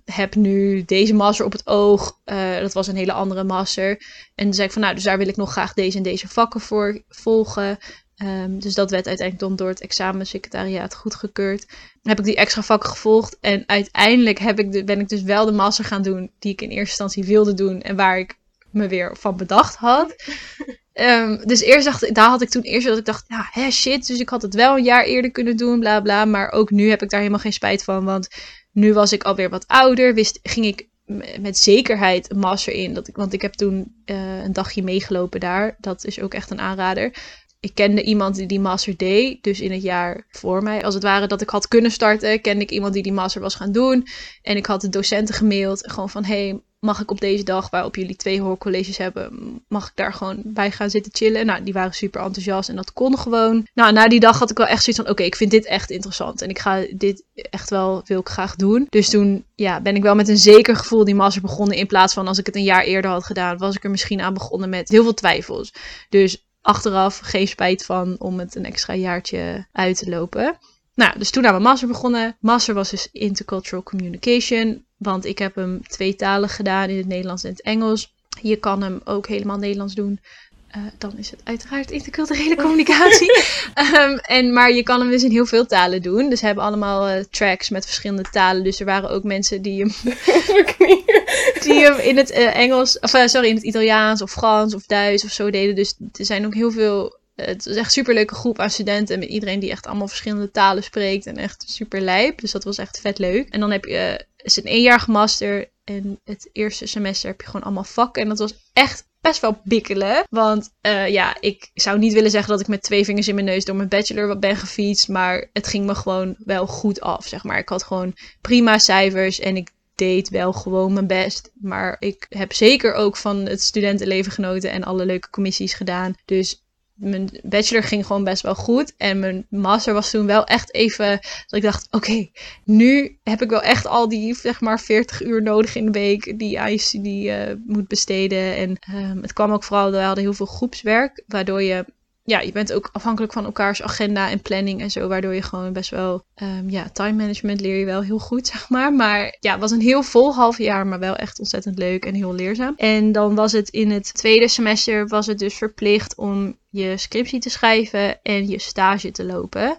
heb nu deze master op het oog. Eh, dat was een hele andere master. En toen zei ik van nou, dus daar wil ik nog graag deze en deze vakken voor volgen. Ehm, dus dat werd uiteindelijk dan door het examensecretariaat goedgekeurd. Dan heb ik die extra vakken gevolgd. En uiteindelijk heb ik de, ben ik dus wel de master gaan doen die ik in eerste instantie wilde doen. En waar ik me weer van bedacht had. [LAUGHS] Ehm, dus eerst dacht ik, daar had ik toen eerst dat ik dacht, ja, hè, shit. Dus ik had het wel een jaar eerder kunnen doen, bla bla. Maar ook nu heb ik daar helemaal geen spijt van. Want nu was ik alweer wat ouder. Wist, ging ik met zekerheid een master in. Dat ik, want ik heb toen eh, een dagje meegelopen daar. Dat is ook echt een aanrader. Ik kende iemand die die master deed. Dus in het jaar voor mij, als het ware dat ik had kunnen starten, kende ik iemand die die master was gaan doen. En ik had de docenten gemaild. Gewoon van, hey, mag ik op deze dag waarop jullie twee hoorcolleges hebben, mag ik daar gewoon bij gaan zitten chillen? Nou, die waren super enthousiast en dat kon gewoon. Nou, na die dag had ik wel echt zoiets van, oké, ik vind dit echt interessant. En ik ga dit echt wel, wil ik graag doen. Dus toen, ja, ben ik wel met een zeker gevoel die master begonnen. In plaats van als ik het een jaar eerder had gedaan, was ik er misschien aan begonnen met heel veel twijfels. Dus achteraf geen spijt van om het een extra jaartje uit te lopen. Nou, dus toen aan mijn master begonnen. Master was dus Intercultural Communication. Want ik heb hem tweetalig gedaan in het Nederlands en het Engels. Je kan hem ook helemaal Nederlands doen. Eh, dan is het uiteraard interculturele [LAUGHS] communicatie. Ehm, en, maar je kan hem dus in heel veel talen doen. Dus we hebben allemaal eh, tracks met verschillende talen. Dus er waren ook mensen die hem [LAUGHS] [LAUGHS] Die hem in het eh, Engels, of eh, sorry, in het Italiaans of Frans of Duits of zo deden. Dus er zijn ook heel veel. eh, het is echt een superleuke groep aan studenten. Met iedereen die echt allemaal verschillende talen spreekt. En echt super lijp. Dus dat was echt vet leuk. En dan heb je. is een eenjarige master. En het eerste semester heb je gewoon allemaal vakken. En dat was echt best wel bikkelen. Want ja, ik zou niet willen zeggen dat ik met twee vingers in mijn neus door mijn bachelor ben gefietst. Maar het ging me gewoon wel goed af, zeg maar. Ik had gewoon prima cijfers. En ik deed wel gewoon mijn best. Maar ik heb zeker ook van het studentenleven genoten en alle leuke commissies gedaan. Dus mijn bachelor ging gewoon best wel goed. En mijn master was toen wel echt even dat ik dacht: oké, nu heb ik wel echt al die zeg maar 40 uur nodig in de week die je eh, moet besteden. En ehm, het kwam ook vooral, we hadden heel veel groepswerk, waardoor je ja, je bent ook afhankelijk van elkaars agenda en planning en zo, waardoor je gewoon best wel, ehm, ja, time management leer je wel heel goed, [LAUGHS] zeg maar. Maar ja, het was een heel vol half jaar, maar wel echt ontzettend leuk en heel leerzaam. En dan was het in het tweede semester, was het dus verplicht om je scriptie te schrijven en je stage te lopen.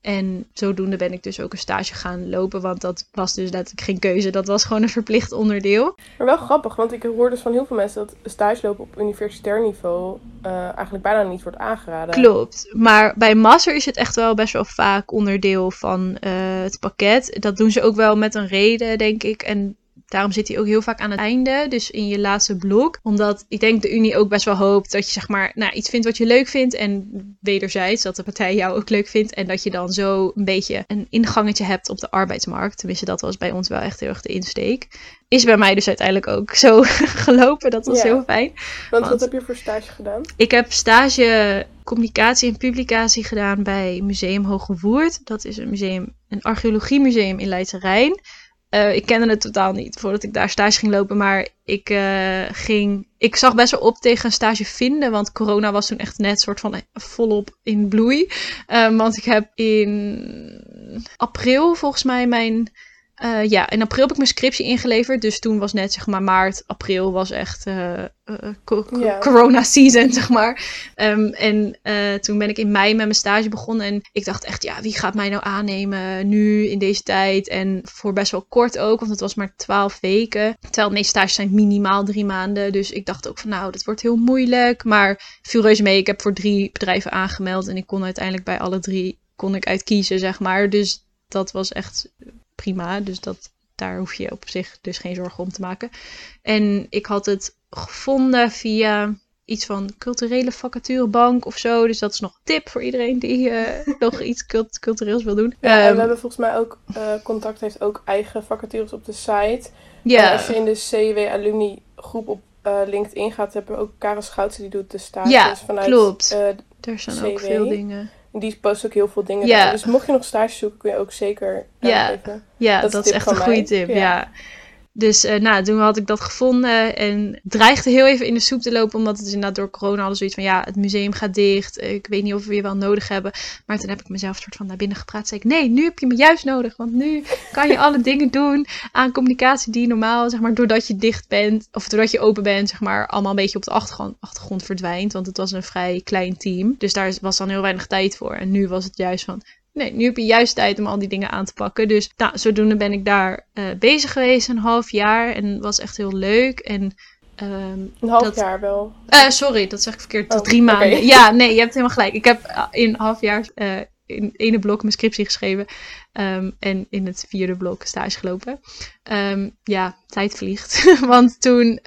En zodoende ben ik dus ook een stage gaan lopen, want dat was dus letterlijk geen keuze. Dat was gewoon een verplicht onderdeel. Maar wel grappig, want ik hoor dus van heel veel mensen dat stage lopen op universitair niveau eh, eigenlijk bijna niet wordt aangeraden. Klopt. Maar bij master is het echt wel best wel vaak onderdeel van eh, het pakket. Dat doen ze ook wel met een reden, denk ik. En daarom zit hij ook heel vaak aan het einde, dus in je laatste blok. Omdat ik denk de Unie ook best wel hoopt dat je zeg maar nou, iets vindt wat je leuk vindt. En wederzijds dat de partij jou ook leuk vindt. En dat je dan zo een beetje een ingangetje hebt op de arbeidsmarkt. Tenminste, dat was bij ons wel echt heel erg de insteek. Is bij mij dus uiteindelijk ook zo [LAUGHS] gelopen. Dat was Ja. heel fijn. Want Want- wat heb je voor stage gedaan? Ik heb stage communicatie en publicatie gedaan bij Museum Hoge Woerd. Dat is een museum, een archeologiemuseum in Leidse Rijn. Eh, ik kende het totaal niet voordat ik daar stage ging lopen, maar ik eh, ging. Ik zag best wel op tegen een stage vinden, want corona was toen echt net soort van volop in bloei. Eh, want ik heb in april volgens mij mijn. Eh, ja, in april heb ik mijn scriptie ingeleverd. Dus toen was net zeg maar maart, april was echt eh, eh, co- co- Ja. corona season, [LAUGHS] zeg maar. Ehm, en toen ben ik in mei met mijn stage begonnen. En ik dacht echt, ja, wie gaat mij nou aannemen nu in deze tijd? En voor best wel kort ook, want het was maar twaalf weken. Terwijl meeste stages zijn minimaal drie maanden. Dus ik dacht ook van, nou, dat wordt heel moeilijk. Maar viel reuze mee. Ik heb voor drie bedrijven aangemeld. En ik kon uiteindelijk bij alle drie kon ik uitkiezen, zeg maar. Dus dat was echt prima. Dus dat, daar hoef je op zich dus geen zorgen om te maken. En ik had het gevonden via iets van culturele vacaturebank of zo. Dus dat is nog een tip voor iedereen die eh, [LAUGHS] nog iets cult cultureels wil doen. Ja, en Ehm, we hebben volgens mij ook, eh, Contact heeft ook eigen vacatures op de site. Ja, als je in de CW Alumni groep op eh, LinkedIn gaat, hebben we ook Karel Schoutsen, die doet de stages Ja, vanuit... klopt. er zijn ook veel dingen. Die post ook heel veel dingen. Ja. daar. Dus mocht je nog stage zoeken, kun je ook zeker Ja. Ja, Dat dat, is echt een goede mij. tip. Ja. Ja. Dus eh, nou, toen had ik dat gevonden en dreigde heel even in de soep te lopen, omdat het inderdaad door corona hadden zoiets van ja, het museum gaat dicht, ik weet niet of we je wel nodig hebben. Maar toen heb ik mezelf soort van naar binnen gepraat, zei ik nee, nu heb je me juist nodig, want nu kan je alle [LAUGHS] dingen doen aan communicatie die normaal, zeg maar, doordat je dicht bent, of doordat je open bent, zeg maar, allemaal een beetje op de achtergrond, achtergrond verdwijnt, want het was een vrij klein team. Dus daar was dan heel weinig tijd voor. En nu was het juist van, Nee, nu heb je juist tijd om al die dingen aan te pakken. Dus nou, zodoende ben ik daar eh, bezig geweest een half jaar. En was echt heel leuk. En, ehm, Een half Dat- jaar wel. eh, sorry, dat zeg ik verkeerd. Tot Oh, drie maanden. Ja, nee, je hebt helemaal gelijk. Ik heb eh, in een half jaar in het ene blok mijn scriptie geschreven. ehm, en in het vierde blok stage gelopen. Ehm, ja, tijd vliegt. [LAUGHS] Want toen...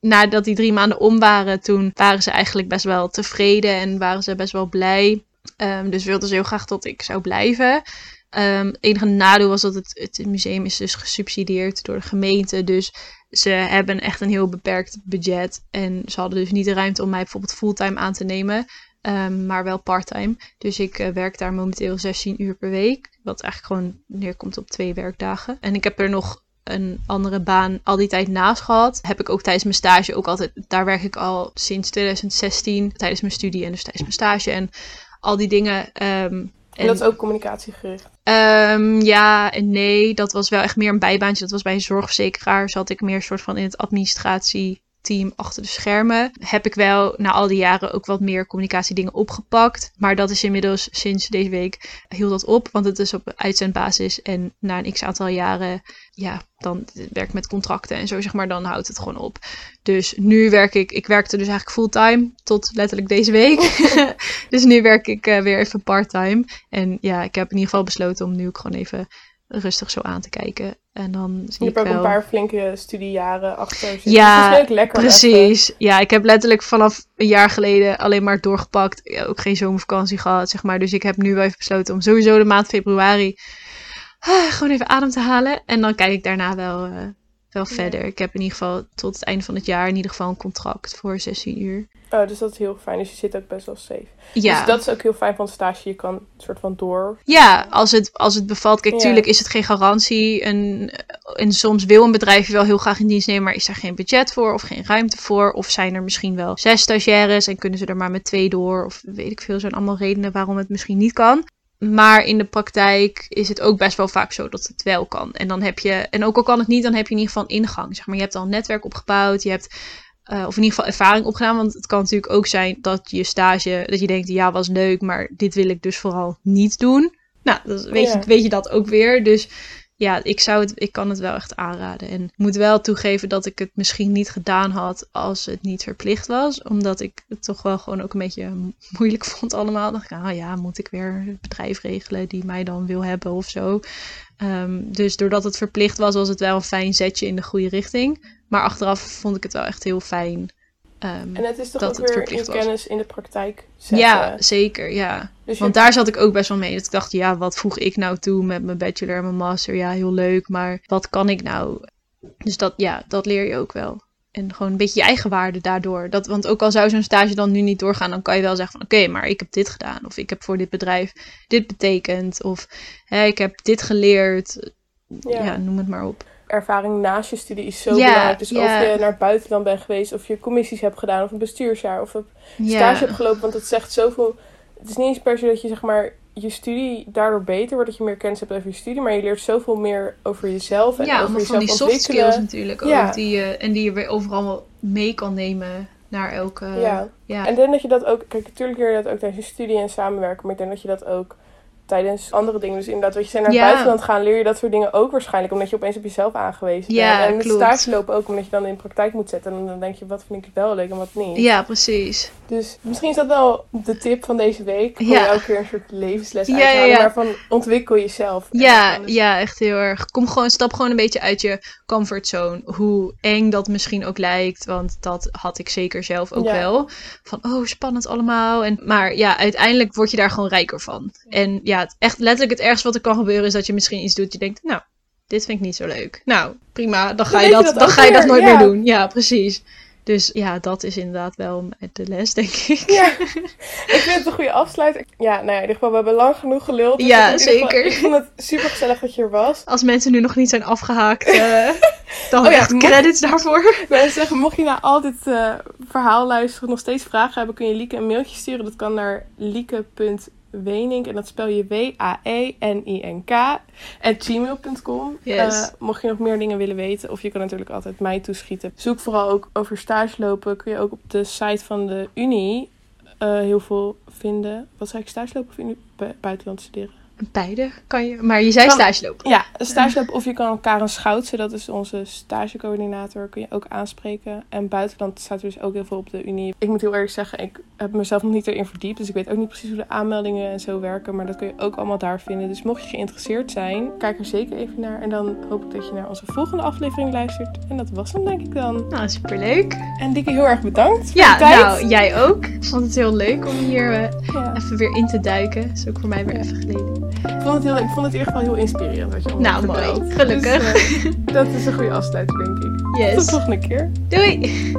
Nadat die drie maanden om waren, toen waren ze eigenlijk best wel tevreden en waren ze best wel blij. Ehm, dus wilden ze heel graag dat ik zou blijven. Ehm, het enige nadeel was dat het, het museum is dus gesubsidieerd door de gemeente. Dus ze hebben echt een heel beperkt budget. En ze hadden dus niet de ruimte om mij bijvoorbeeld fulltime aan te nemen. ehm, maar wel parttime. Dus ik eh, werk daar momenteel 16 uur per week. Wat eigenlijk gewoon neerkomt op twee werkdagen. En ik heb er nog een andere baan al die tijd naast gehad. Heb ik ook tijdens mijn stage ook altijd... Daar werk ik al sinds 2016. Tijdens mijn studie en dus tijdens mijn stage. En al die dingen... ehm, En, dat is ook communicatiegericht. Ehm, ja en nee, dat was wel echt meer een bijbaantje. Dat was bij een zorgverzekeraar. Zat ik meer soort van in het administratieteam achter de schermen. Heb ik wel na al die jaren ook wat meer communicatiedingen opgepakt. Maar dat is inmiddels sinds deze week hield dat op. Want het is op uitzendbasis. En na een x aantal jaren, ja, dan werk ik met contracten en zo zeg maar. Dan houdt het gewoon op. Dus nu werk ik, ik werkte dus eigenlijk fulltime tot letterlijk deze week. [LAUGHS] [LAUGHS] dus nu werk ik eh, weer even parttime. En ja, ik heb in ieder geval besloten om nu ook gewoon even rustig zo aan te kijken. En dan zie Je ik hebt ook wel... een paar flinke studiejaren achter zitten. Ja, dus dat is ook lekker. even. Precies. Ja, ik heb letterlijk vanaf een jaar geleden alleen maar doorgepakt. Ja, ook geen zomervakantie gehad, zeg maar. Dus ik heb nu wel even besloten om sowieso de maand februari ah, gewoon even adem te halen. En dan kijk ik daarna wel, eh, wel verder. Ik heb in ieder geval tot het einde van het jaar in ieder geval een contract voor 16 uur. Oh, dus dat is heel fijn. Dus je zit ook best wel safe. Ja. Dus dat is ook heel fijn van stage. Je kan een soort van door. Ja, als het, als het bevalt. Kijk, Ja. tuurlijk is het geen garantie. En, en soms wil een bedrijf je wel heel graag in dienst nemen, maar is daar geen budget voor of geen ruimte voor? Of zijn er misschien wel zes stagiaires en kunnen ze er maar met twee door? Of weet ik veel, zijn allemaal redenen waarom het misschien niet kan. Maar in de praktijk is het ook best wel vaak zo dat het wel kan. En dan heb je, en ook al kan het niet, dan heb je in ieder geval ingang. Zeg maar, je hebt al een netwerk opgebouwd, je hebt eh, of in ieder geval ervaring opgedaan. Want het kan natuurlijk ook zijn dat je stage, dat je denkt, ja, was leuk, maar dit wil ik dus vooral niet doen. Nou, dan weet, Ja. je, weet je dat ook weer. Dus ja, ik, zou het, ik kan het wel echt aanraden. En ik moet wel toegeven dat ik het misschien niet gedaan had als het niet verplicht was. Omdat ik het toch wel gewoon ook een beetje moeilijk [LAUGHS] vond allemaal. Dacht ik, ah ja, moet ik weer een bedrijf regelen die mij dan wil hebben of zo. Ehm, dus doordat het verplicht was, was het wel een fijn zetje in de goede richting. Maar achteraf vond ik het wel echt heel fijn. Ehm, En het is toch Dat ook weer was. kennis in de praktijk zetten. ja, zeker, ja. dus Want daar zat ik ook best wel mee. Dat ik dacht, ja, wat voeg ik nou toe met mijn bachelor en mijn master? Ja, heel leuk, maar wat kan ik nou? Dus dat, ja, dat leer je ook wel. En gewoon een beetje je eigen waarde daardoor. Dat, want ook al zou zo'n stage dan nu niet doorgaan, dan kan je wel zeggen van oké, maar ik heb dit gedaan. Of ik heb voor dit bedrijf dit betekend. Of hè, ik heb dit geleerd. Ja. Ja. noem het maar op. ervaring naast je studie is zo belangrijk. Dus ja. of je naar het buitenland bent geweest, of je commissies hebt gedaan, of een bestuursjaar, of een stage hebt gelopen. Want het zegt zoveel. Het is niet eens per se dat je zeg maar je studie daardoor beter wordt, dat je meer kennis hebt over je studie, maar je leert zoveel meer over jezelf en ja over jezelf van die soft skills natuurlijk ook. Ja. Die je, en die je weer overal mee kan nemen naar elke... Ja. ja. En ik denk dat je dat ook, kijk, natuurlijk leer je dat ook tijdens je studie en samenwerken, maar ik denk dat je dat ook tijdens andere dingen. Dus inderdaad, wat je zei, naar Ja. het buitenland gaan, leer je dat soort dingen ook waarschijnlijk. Omdat je opeens op jezelf aangewezen Ja, bent. En klopt. stage lopen ook, omdat je dan in praktijk moet zetten. En dan denk je, wat vind ik wel leuk en wat niet. Ja, precies. Dus misschien is dat wel de tip van deze week. Gewoon Ja. elke keer een soort levensles Ja, uit te ja. Maar van ontwikkel jezelf. Ja, ja, echt heel erg. Kom gewoon, stap gewoon een beetje uit je comfortzone. Hoe eng dat misschien ook lijkt. Want dat had ik zeker zelf ook wel. Van, oh, spannend allemaal. En, maar ja, uiteindelijk word je daar gewoon rijker van. En ja, het, echt letterlijk het ergste wat er kan gebeuren is dat je misschien iets doet. Je denkt, nou, dit vind ik niet zo leuk. Nou, prima. Dan ga je dat, dan ga je dat nooit ja. meer doen. Ja, precies. Dus ja, dat is inderdaad wel de les, denk ik. Ja, [LAUGHS] ik vind het een goede afsluiter. Ja, nou ja, in ieder geval, we hebben lang genoeg geluld. Dus Ja, geval, zeker. Ik vond het super gezellig dat je er was. Als mensen nu nog niet zijn afgehaakt, eh, [LAUGHS] dan Oh ja, echt credits daarvoor. [LAUGHS] Zeggen, mocht je na al dit eh, verhaal luisteren nog steeds vragen hebben, kun je Lieke een mailtje sturen. Dat kan naar lieke.wenink en dat spel je E W-A-E-N-I-N-K at gmail.com. Yes. Eh, mocht je nog meer dingen willen weten, of je kan natuurlijk altijd mij toeschieten. Zoek vooral ook over stage lopen. Kun je ook op de site van de Unie eh, heel veel vinden. Wat zei ik, stage lopen of? Bu- buitenland studeren? Beide kan je. Maar je zei Kan- stage lopen. Ja, stage lopen of je kan Karen Schoutsen, dat is onze stagecoördinator, kun je ook aanspreken. En buitenland staat er dus ook heel veel op de Unie. Ik moet heel eerlijk zeggen, ik heb mezelf nog niet erin verdiept, dus ik weet ook niet precies hoe de aanmeldingen en zo werken. Maar dat kun je ook allemaal daar vinden. Dus mocht je geïnteresseerd zijn, kijk er zeker even naar. En dan hoop ik dat je naar onze volgende aflevering luistert. En dat was hem denk ik dan. Nou, superleuk. En Dikke, heel erg bedankt voor Ja, je tijd. nou, jij ook. Ik vond het heel leuk om hier eh, Ja, even weer in te duiken. Dat is ook voor mij weer even geleden. Ik, vond het heel, ik vond het in ieder geval heel inspirerend wat je allemaal Nou, mooi. Gelukkig. Dus, eh, dat is een goede afsluiter denk ik. Tot de Yes. volgende keer. Doei!